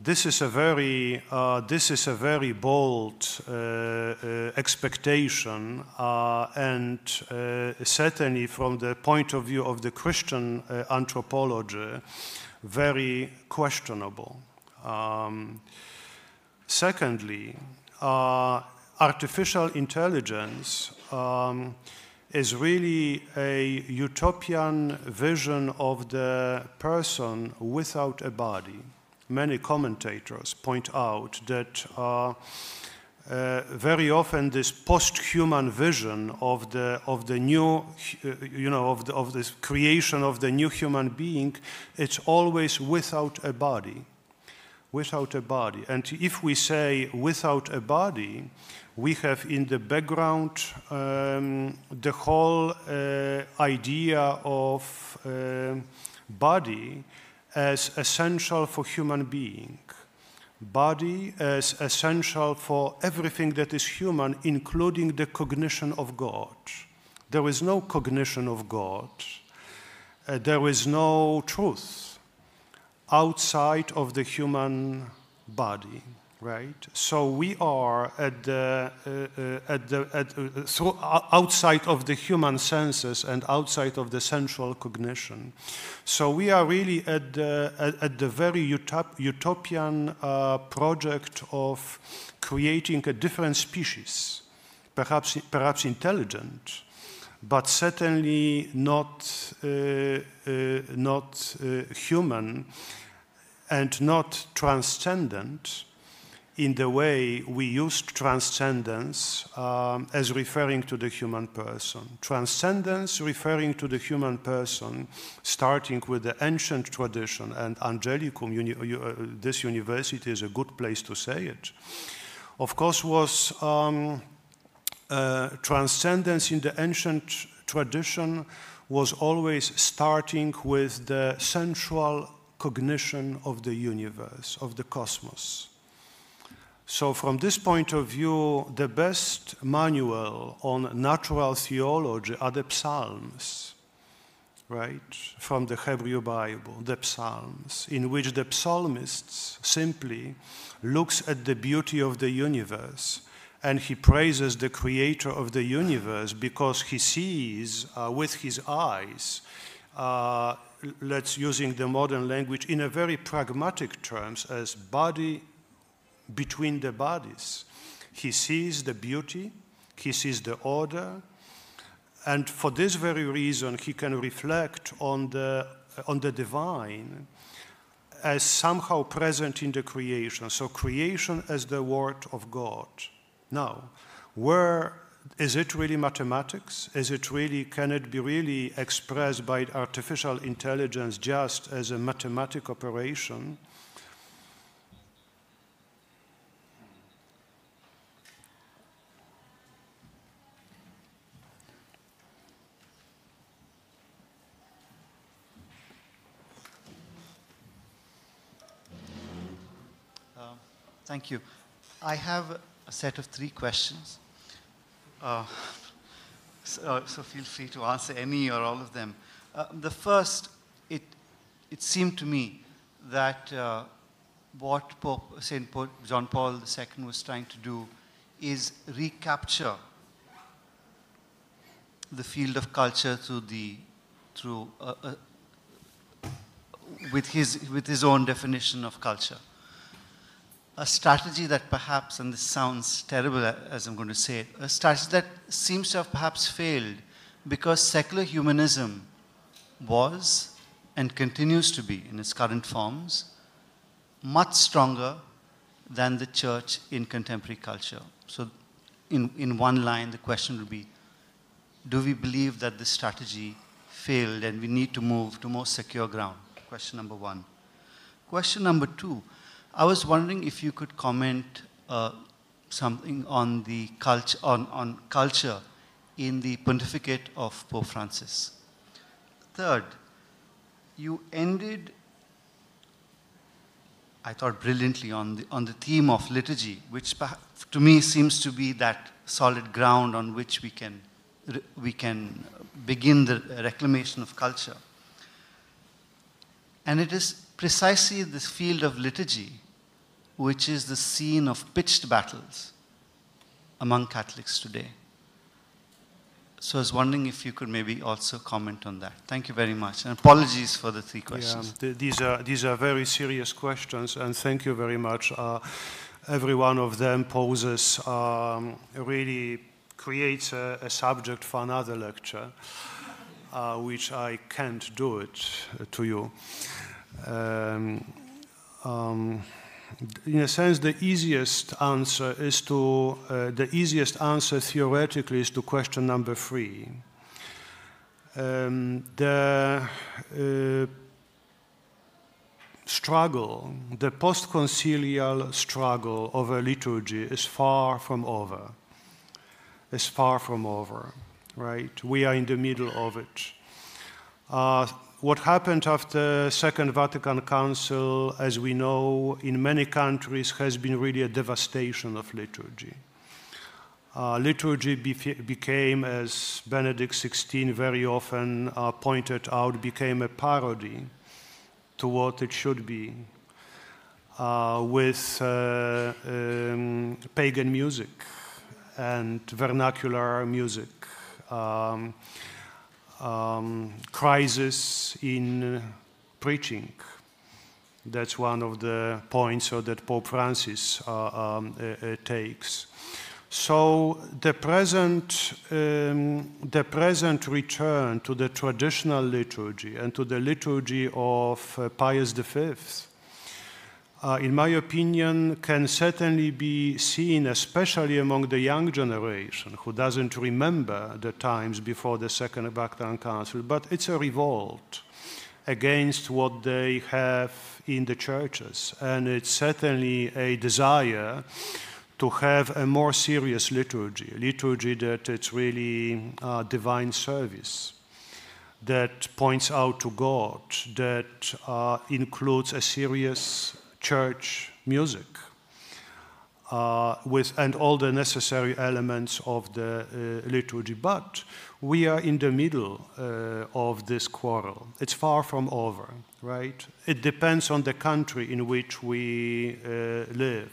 This is a very, uh, this is a very bold uh, uh, expectation, uh, and uh, certainly from the point of view of the Christian uh, anthropology, very questionable. Um, secondly, artificial intelligence um, is really a utopian vision of the person without a body many commentators point out that uh, uh, very often this post-human vision of the of the new, uh, you know, of the, of this creation of the new human being, it's always without a body, without a body. And if we say without a body, we have in the background um, the whole uh, idea of uh, body as essential for human being, body as essential for everything that is human, including the cognition of God. There is no cognition of God. Uh, there is no truth outside of the human body right? So we are at the, uh, uh, at the at, uh, so outside of the human senses and outside of the sensual cognition. So we are really at the, at, at the very utop utopian uh, project of creating a different species, perhaps, perhaps intelligent, but certainly not, uh, uh, not human and not transcendent in the way we used transcendence um, as referring to the human person. Transcendence referring to the human person, starting with the ancient tradition, and Angelicum, uni uh, this university is a good place to say it, of course, was um, uh, transcendence in the ancient tradition was always starting with the sensual cognition of the universe, of the cosmos. So, from this point of view, the best manual on natural theology are the Psalms, right? From the Hebrew Bible, the Psalms, in which the psalmist simply looks at the beauty of the universe and he praises the creator of the universe because he sees uh, with his eyes, uh, let's using the modern language in a very pragmatic terms as body between the bodies. He sees the beauty, he sees the order, and for this very reason, he can reflect on the, on the divine as somehow present in the creation. So, creation as the Word of God. Now, where is it really mathematics? Is it really, can it be really expressed by artificial intelligence just as a mathematic operation? Thank you. I have a set of three questions. Uh, so, so, feel free to answer any or all of them. Uh, the first, it, it seemed to me that uh, what Pope, St. John Paul II was trying to do is recapture the field of culture through the through uh, uh, with his with his own definition of culture a strategy that perhaps, and this sounds terrible as I'm going to say it, a strategy that seems to have perhaps failed because secular humanism was and continues to be in its current forms much stronger than the church in contemporary culture. So, in, in one line, the question would be do we believe that this strategy failed and we need to move to more secure ground? Question number one. Question number two I was wondering if you could comment uh, something on the culture, on, on culture in the pontificate of Pope Francis. Third, you ended, I thought, brilliantly on the, on the theme of liturgy, which to me seems to be that solid ground on which we can, we can begin the reclamation of culture. And it is precisely this field of liturgy which is the scene of pitched battles among Catholics today. So I was wondering if you could maybe also comment on that. Thank you very much. And apologies for the three questions. Yeah, these, are, these are very serious questions, and thank you very much. Uh, every one of them poses, um, really creates a, a, subject for another lecture, uh, which I can't do it to you. Um, um, in a sense, the easiest answer is to, uh, the easiest answer theoretically is to question number three. Um, the uh, struggle, the post-concilial struggle over liturgy is far from over. Is far from over, right? We are in the middle of it. Uh, what happened after Second Vatican Council, as we know, in many countries has been really a devastation of liturgy. Uh, liturgy became, as Benedict XVI very often uh, pointed out, became a parody to what it should be, uh, with uh, um, pagan music and vernacular music. Um, um, crisis in preaching. That's one of the points that Pope Francis uh, um, uh, uh, takes. So the present, um, the present return to the traditional liturgy and to the liturgy of uh, Pius V uh, in my opinion, can certainly be seen, especially among the young generation who doesn't remember the times before the Second Vatican Council, but it's a revolt against what they have in the churches. And it's certainly a desire to have a more serious liturgy, a liturgy that it's really uh, divine service that points out to God, that uh, includes a serious church music uh, with, and all the necessary elements of the uh, liturgy. But we are in the middle uh, of this quarrel. It's far from over, right? It depends on the country in which we uh, live.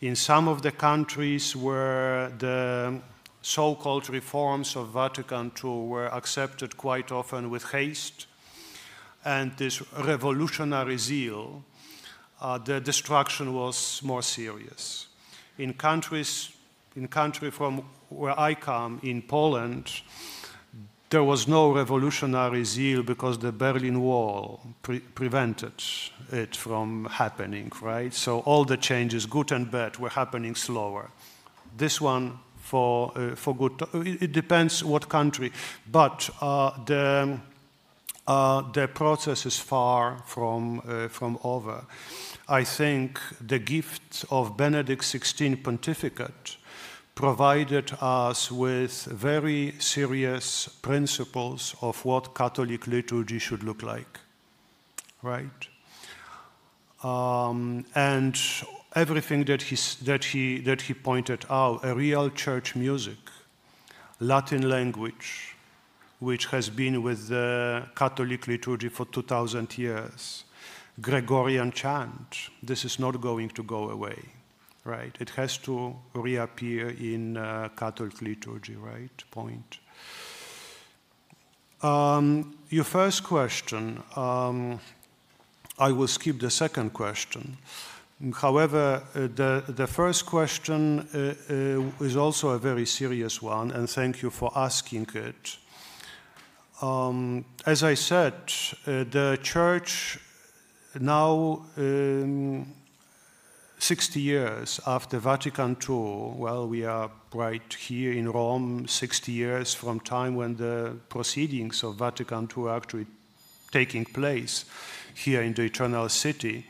In some of the countries where the so-called reforms of Vatican II were accepted quite often with haste and this revolutionary zeal, uh, the destruction was more serious. In countries, in country from where I come, in Poland, there was no revolutionary zeal because the Berlin Wall pre prevented it from happening, right? So all the changes, good and bad, were happening slower. This one for, uh, for good, it, it, depends what country, but uh, the, uh, the process is far from, uh, from over. I think the gift of Benedict XVI pontificate provided us with very serious principles of what Catholic liturgy should look like, right? Um, and everything that he, that, he, that he pointed out, a real church music, Latin language, which has been with the Catholic liturgy for 2,000 years, Gregorian chant. This is not going to go away, right? It has to reappear in uh, Catholic liturgy, right? Point. Um, your first question, um, I will skip the second question. However, uh, the, the first question uh, uh, is also a very serious one, and thank you for asking it. Um, as I said, uh, the church now, um, 60 years after Vatican II, well, we are right here in Rome, 60 years from time when the proceedings of Vatican II are actually taking place here in the Eternal City.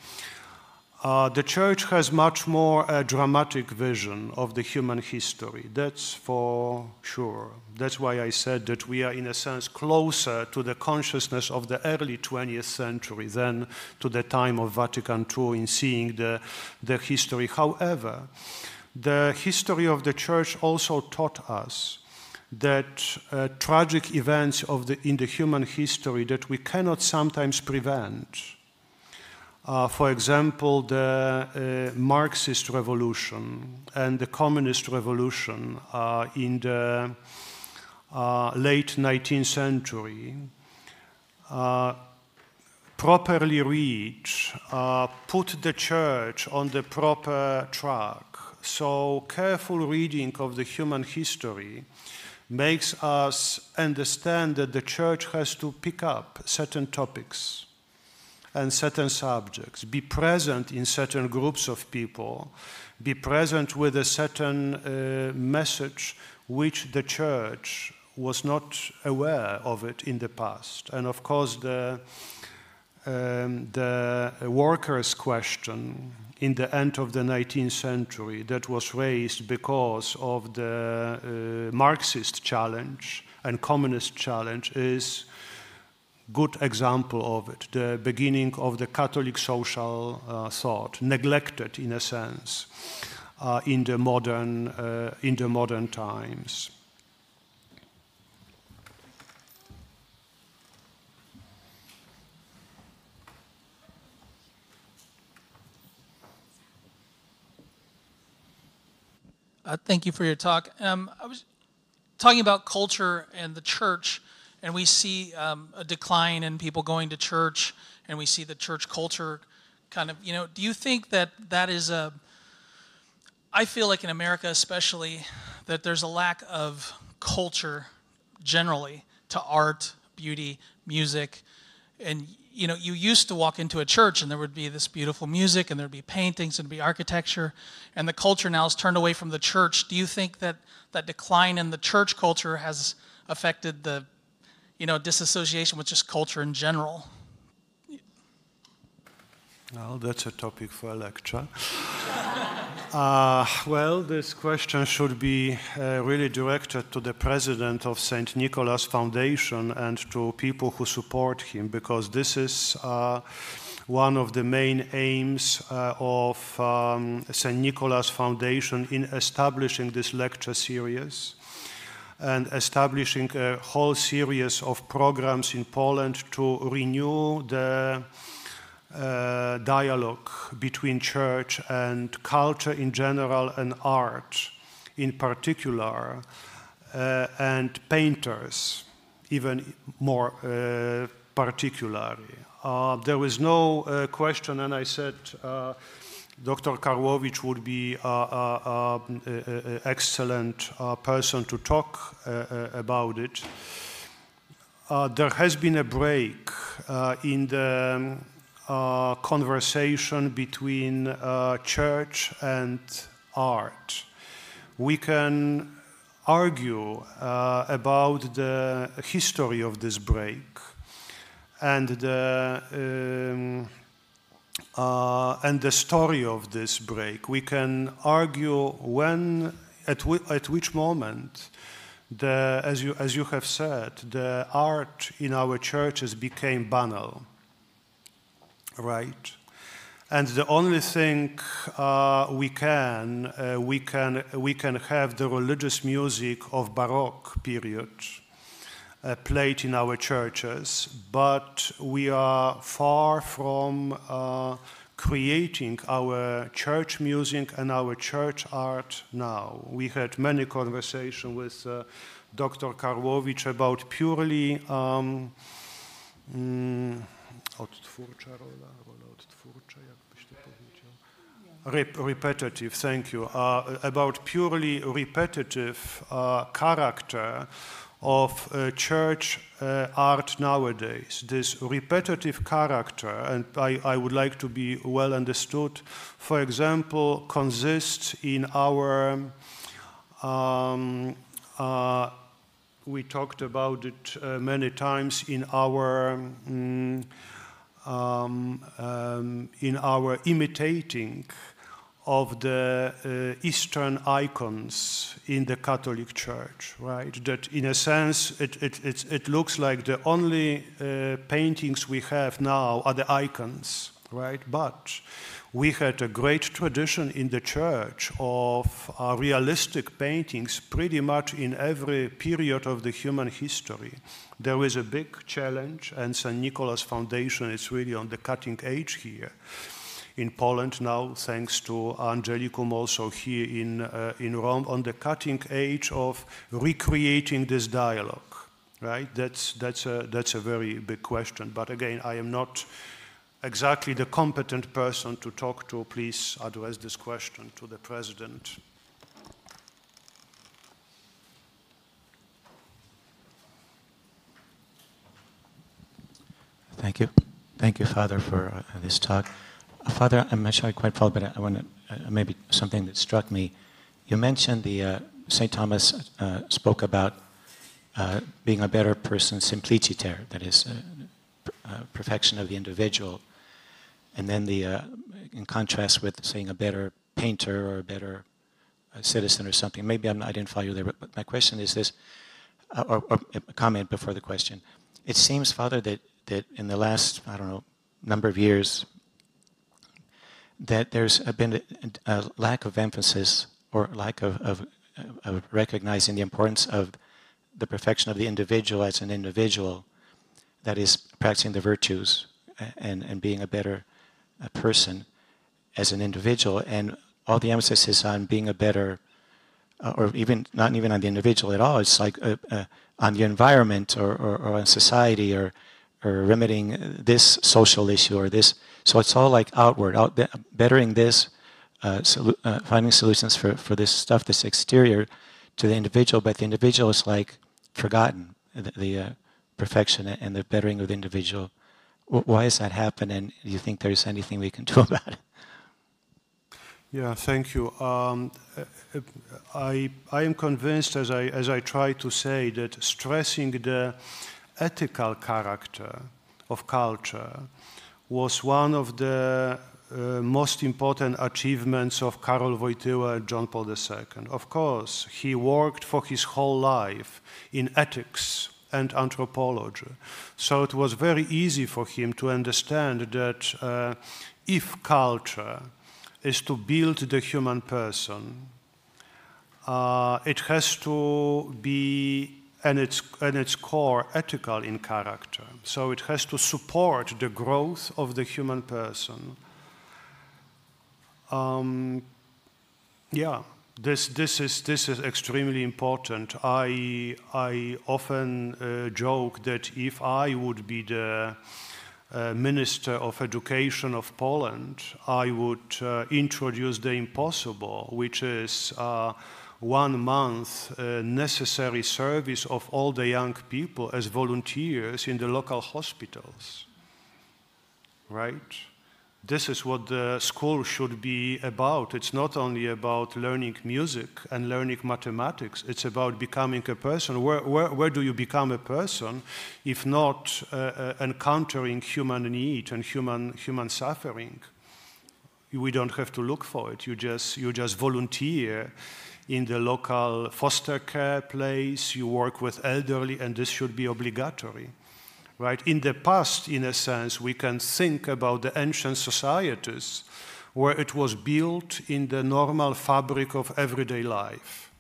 Uh, the church has much more a dramatic vision of the human history. That's for sure. That's why I said that we are, in a sense, closer to the consciousness of the early 20th century than to the time of Vatican II in seeing the, the history. However, the history of the church also taught us that uh, tragic events of the, in the human history that we cannot sometimes prevent uh, for example, the uh, Marxist revolution and the communist revolution uh, in the uh, late 19th century, uh, properly read, uh, put the church on the proper track. So, careful reading of the human history makes us understand that the church has to pick up certain topics and certain subjects, be present in certain groups of people, be present with a certain uh, message which the church was not aware of it in the past. And of course, the, um, the workers' question in the end of the 19th century that was raised because of the uh, Marxist challenge and communist challenge is good example of it, the beginning of the Catholic social uh, thought, neglected in a sense uh, in, the modern, uh, in the modern times. Uh, thank you for your talk. Um, I was talking about culture and the church and we see um, a decline in people going to church, and we see the church culture kind of, you know, do you think that that is a, I feel like in America especially, that there's a lack of culture generally to art, beauty, music, and you know, you used to walk into a church and there would be this beautiful music and there'd be paintings and be architecture, and the culture now is turned away from the church. Do you think that that decline in the church culture has affected the you know, disassociation with just culture in general? Well, that's a topic for a lecture. uh, well, this question should be uh, really directed to the president of St. Nicholas Foundation and to people who support him, because this is uh, one of the main aims uh, of um, St. Nicholas Foundation in establishing this lecture series and establishing a whole series of programs in Poland to renew the uh, dialogue between church and culture in general and art in particular, uh, and painters even more uh, particularly. Uh, there is no uh, question, and I said Dr. Karłowicz would be an excellent uh, person to talk uh, uh, about it. there has been a break in the um, conversation between church and art. We can argue uh, about the history of this break and the um, uh, and the story of this break. We can argue when, at, at which moment, the, as, you, as you have said, the art in our churches became banal, right? And the only thing uh, we can, uh, we can, we can have the religious music of Baroque period uh, played in our churches, but we are far from uh, creating our church music and our church art now. We had many conversations with uh, Dr. Karłowicz about purely um, mm, Rep repetitive, thank you. Uh, about purely repetitive uh, character of uh, church uh, art nowadays, this repetitive character, and I, I, would like to be well understood, for example, consists in our, um, uh, we talked about it uh, many times in our um, um, um, in our imitating of the uh, Eastern icons in the Catholic Church, right? That in a sense, it, it, it, it looks like the only uh, paintings we have now are the icons, right? But we had a great tradition in the church of uh, realistic paintings pretty much in every period of the human history. There is a big challenge, and St. Nicholas Foundation is really on the cutting edge here in Poland now, thanks to Angelicum also here in, uh, in Rome, on the cutting edge of recreating this dialogue, right? That's, that's, a, that's a very big question. But again, I am not exactly the competent person to talk to. Please address this question to the President. Thank you. Thank you, Father, for uh, this talk. Father, I'm not sure I quite followed, but I want to, uh, maybe something that struck me. You mentioned the, uh, St. Thomas uh, spoke about uh, being a better person, simpliciter, that is, uh, uh, perfection of the individual. And then the, in contrast with saying a better painter or a better citizen or something. Maybe I'm, I did not follow you there, but, but my question is this, or, or a comment before the question. It seems, Father, that, that in the last, I don't know, number of years, that there's been a, lack of emphasis or lack of, of, of, recognizing the importance of the perfection of the individual as an individual, that is, practicing the virtues and, and being a better person as an individual. And all the emphasis is on being a better, uh, or even not even on the individual at all, it's like uh, uh, on the environment or, or, or on society or, or remedying this social issue or this so it's all like outward, out bettering this, uh, uh, finding solutions for, for this stuff that's exterior to the individual, but the individual is like forgotten, the, the uh, perfection and the bettering of the individual. W why has that happened, and do you think there's anything we can do about it? Yeah, thank you. Um, I, I am convinced, as I, as I try to say, that stressing the ethical character of culture was one of the uh, most important achievements of Karol Wojtyła and John Paul II. Of course, he worked for his whole life in ethics and anthropology. So it was very easy for him to understand that uh, if culture is to build the human person, uh, it has to be and its, and its core ethical in character. So it has to support the growth of the human person. Um, yeah, this, this, is, this is extremely important. I, I often uh, joke that if I would be the uh, Minister of Education of Poland, I would uh, introduce the impossible, which is uh, one month uh, necessary service of all the young people as volunteers in the local hospitals. Right? This is what the school should be about. It's not only about learning music and learning mathematics, it's about becoming a person. Where, where, where do you become a person if not uh, uh, encountering human need and human, human suffering? We don't have to look for it. You just, you just volunteer in the local foster care place, you work with elderly, and this should be obligatory. Right? In the past, in a sense, we can think about the ancient societies where it was built in the normal fabric of everyday life.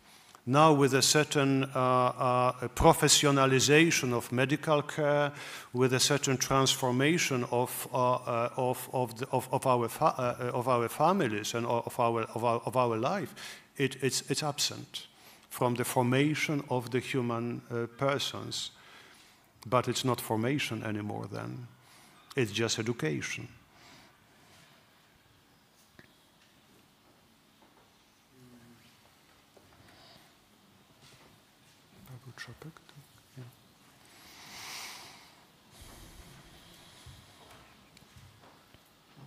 Now, with a certain uh, uh, professionalization of medical care, with a certain transformation of, uh, uh of, of, the, of, of, our uh, of our families and of our, of our, of our life, it, it's, it's absent from the formation of the human uh, persons. But it's not formation anymore then. It's just education.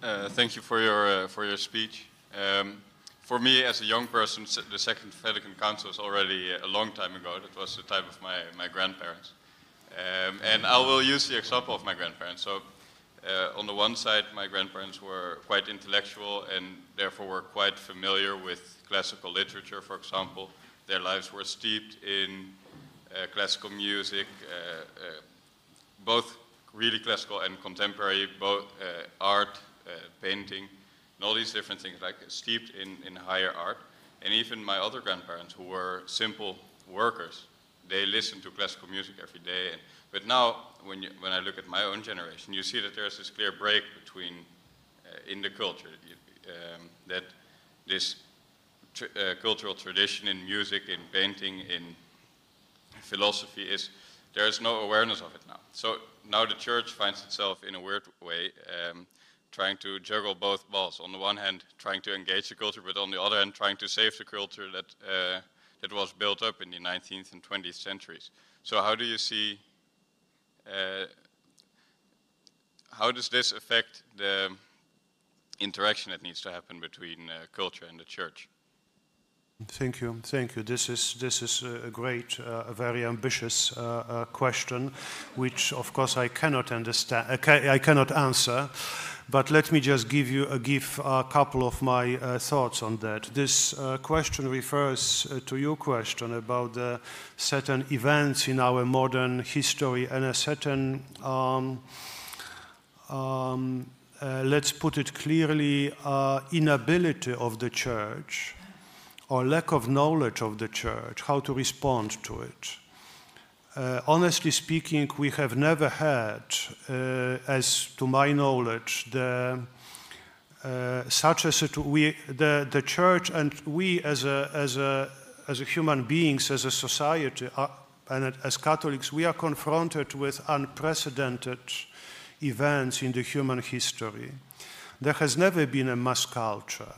Uh, thank you for your uh, for your speech. Um, for me, as a young person, the Second Vatican Council was already a long time ago. That was the time of my, my grandparents. Um, and I will use the example of my grandparents. So Uh, on the one side, my grandparents were quite intellectual and therefore were quite familiar with classical literature, for example. Their lives were steeped in uh, classical music, uh, uh, both really classical and contemporary, both uh, art, painting, and all these different things, like steeped in, in higher art. And even my other grandparents, who were simple workers, they listened to classical music every day. And, but now, when, you, when I look at my own generation, you see that there's this clear break between, uh, in the culture, um, that this tr uh, cultural tradition in music, in painting, in philosophy is, there's no awareness of it now. So now the church finds itself in a weird way um, trying to juggle both balls. On the one hand, trying to engage the culture, but on the other hand, trying to save the culture that, uh, that was built up in the 19th and 20th centuries. So how do you see, uh, how does this affect the interaction that needs to happen between uh, culture and the church? Thank you, thank you. This is this is a great, uh, a very ambitious uh, uh, question, which of course I cannot understand. I cannot answer. But let me just give you uh, give a couple of my uh, thoughts on that. This uh, question refers uh, to your question about the certain events in our modern history and a certain, um, um, uh, let's put it clearly, uh, inability of the church or lack of knowledge of the church, how to respond to it. Uh, honestly speaking, we have never had, uh, as to my knowledge, the, uh, such a situation. The, the church and we as a, as a, as a human beings, as a society, uh, and as Catholics, we are confronted with unprecedented events in the human history. There has never been a mass culture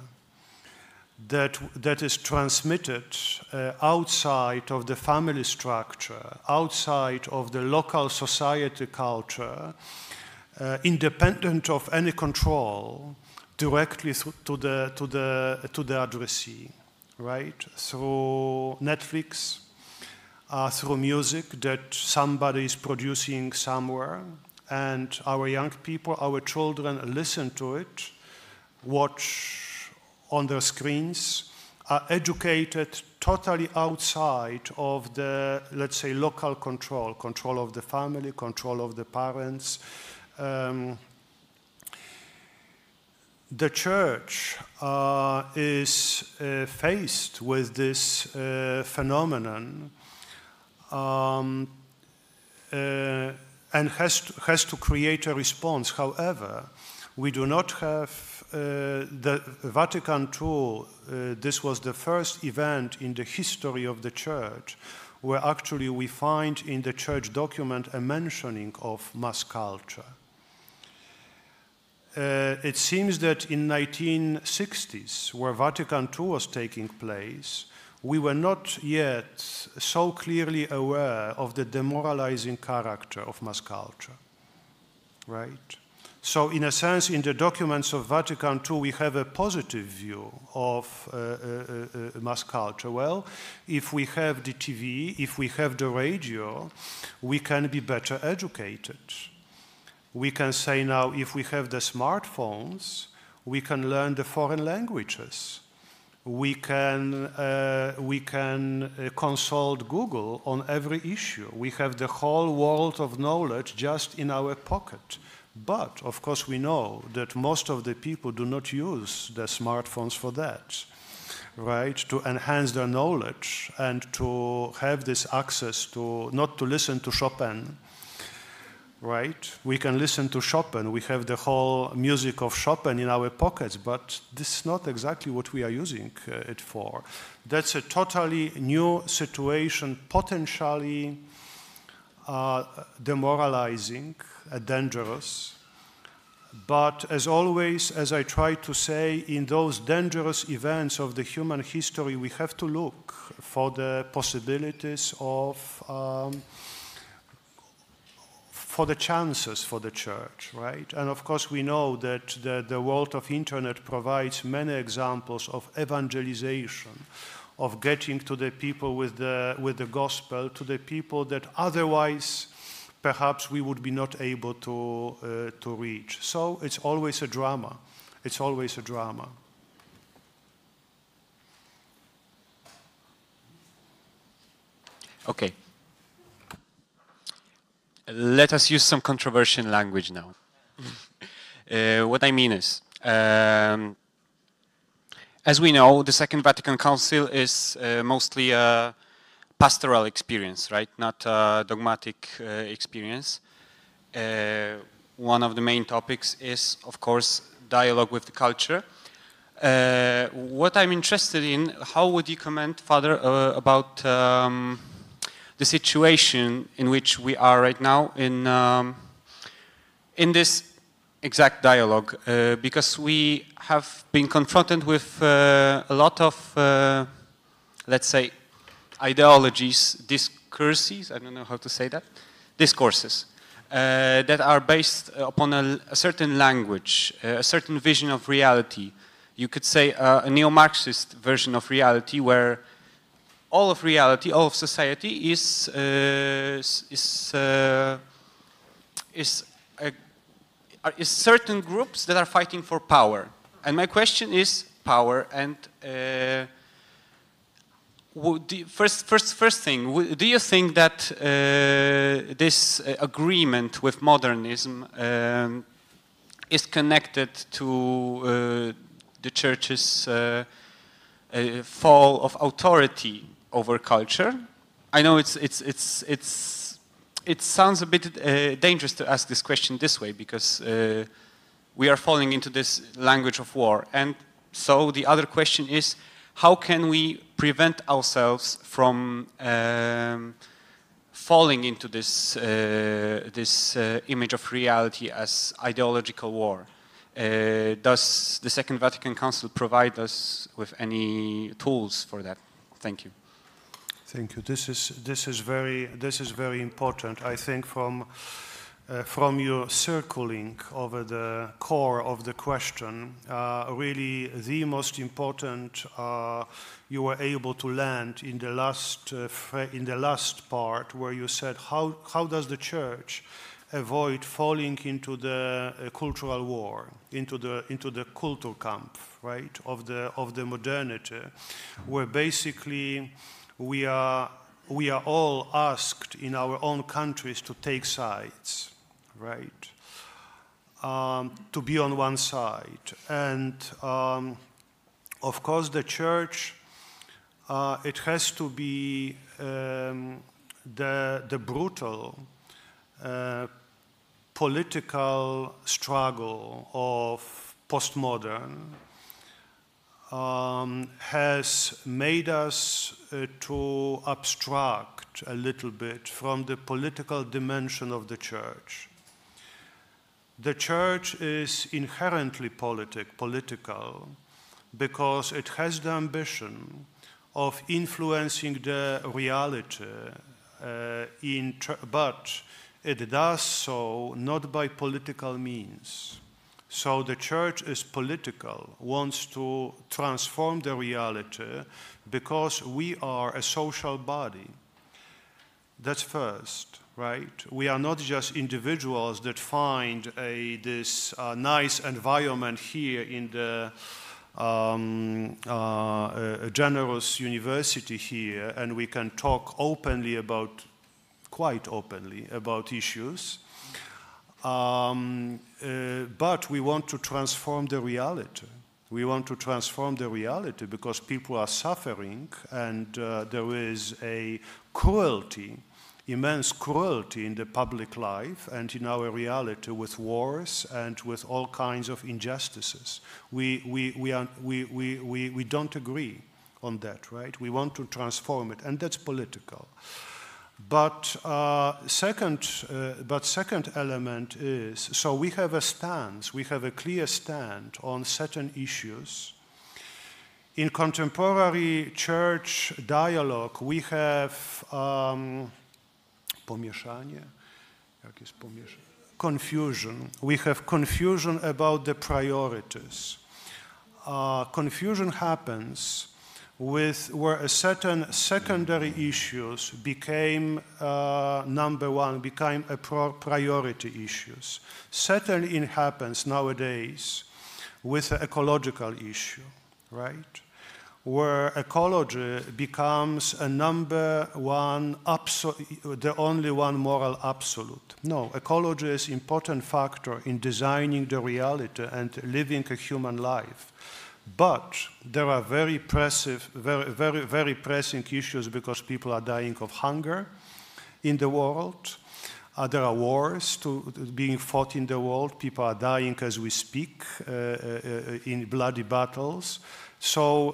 that, that is transmitted uh, outside of the family structure, outside of the local society culture, uh, independent of any control, directly to the, to, the, to the addressee, right? Through Netflix, uh, through music that somebody is producing somewhere, and our young people, our children listen to it, watch on their screens are educated totally outside of the, let's say, local control, control of the family, control of the parents. Um, the church uh, is uh, faced with this uh, phenomenon um, uh, and has to, has to create a response. However, we do not have the Vatican II, uh, this was the first event in the history of the church where actually we find in the church document a mentioning of mass culture. Uh, it seems that in 1960s, where Vatican II was taking place, we were not yet so clearly aware of the demoralizing character of mass culture, right? So, in a sense, in the documents of Vatican II, we have a positive view of uh, uh, uh, mass culture. Well, if we have the TV, if we have the radio, we can be better educated. We can say now, if we have the smartphones, we can learn the foreign languages. We can, uh, we can uh, consult Google on every issue. We have the whole world of knowledge just in our pocket. But of course, we know that most of the people do not use their smartphones for that, right? To enhance their knowledge and to have this access to not to listen to Chopin, right? We can listen to Chopin. We have the whole music of Chopin in our pockets, but this is not exactly what we are using uh, it for. That's a totally new situation, potentially uh, demoralizing dangerous. But as always, as I try to say, in those dangerous events of the human history, we have to look for the possibilities of, um, for the chances for the church, right? And of course, we know that the, the world of internet provides many examples of evangelization, of getting to the people with the, with the gospel, to the people that otherwise perhaps we would be not able to, uh, to reach. So it's always a drama. It's always a drama. Okay. Let us use some controversial language now. uh, what I mean is, um, as we know, the Second Vatican Council is uh, mostly a pastoral experience, right? Not a dogmatic uh, experience. Uh, one of the main topics is, of course, dialogue with the culture. Uh, what I'm interested in, how would you comment, Father, uh, about um, the situation in which we are right now in um, in this exact dialogue uh, because we have been confronted with a lot of let's say ideologies discourses i don't know how to say that discourses uh, that are based upon a, a certain language a certain vision of reality you could say a neo-marxist version of reality where all of reality, all of society is uh, is uh, is uh, is certain groups that are fighting for power. And my question is power. And uh, first, first, first thing, do you think that uh, this uh, agreement with modernism um, is connected to the church's fall of authority over culture. I know it's, it's, it's, it's, it sounds a bit uh, dangerous to ask this question this way because uh, we are falling into this language of war. And so the other question is, how can we prevent ourselves from um, falling into this, uh, this uh, image of reality as ideological war? Uh, does the Second Vatican Council provide us with any tools for that? Thank you. Thank you. This is this is very this is very important. I think from uh, from your circling over the core of the question, uh, really the most important uh, you were able to land in the last uh, in the last part where you said how how does the church avoid falling into the uh, cultural war, into the into the Kulturkampf, right of the of the modernity, where basically we are, we are all asked in our own countries to take sides, right? Um, to be on one side. And um, of course, the church, uh, it has to be um, the, the brutal uh, political struggle of postmodern um, has made us uh, to abstract a little bit from the political dimension of the church. The church is inherently politic, political because it has the ambition of influencing the reality, uh, in but it does so not by political means. So the church is political, wants to transform the reality because we are a social body. That's first, right? We are not just individuals that find a, this uh, nice environment here in the um, uh, a generous university here, and we can talk openly about, quite openly, about issues. Um, uh, but we want to transform the reality. We want to transform the reality because people are suffering and uh, there is a cruelty, immense cruelty in the public life and in our reality with wars and with all kinds of injustices. We, we, we, are, we, we, we, we don't agree on that, right? We want to transform it, and that's political. But uh, second, uh, but second element is so we have a stance, we have a clear stand on certain issues. In contemporary church dialogue, we have um, pomieszanie, pomieszanie? Confusion. We have confusion about the priorities. Uh, confusion happens with where a certain secondary issues became uh, number one, became a priority issues. Certainly it happens nowadays with the ecological issue, right? Where ecology becomes a number one, the only one moral absolute. No, ecology is important factor in designing the reality and living a human life. But there are very pressing, very, very, very pressing issues because people are dying of hunger in the world. Uh, there are wars to, being fought in the world. People are dying as we speak uh, uh, in bloody battles. So,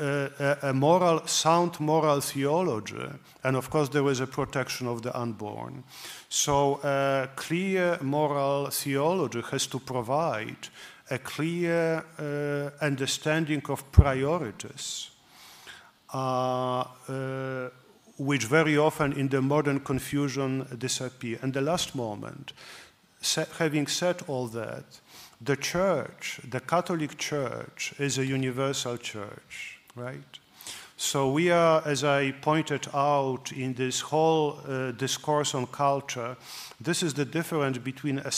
uh, a moral, sound moral theology, and of course, there is a protection of the unborn. So, a clear moral theology has to provide a clear uh, understanding of priorities, uh, uh, which very often in the modern confusion disappear. And the last moment, having said all that, the church, the Catholic Church, is a universal church, right? So we are, as I pointed out in this whole uh, discourse on culture, this is the difference between a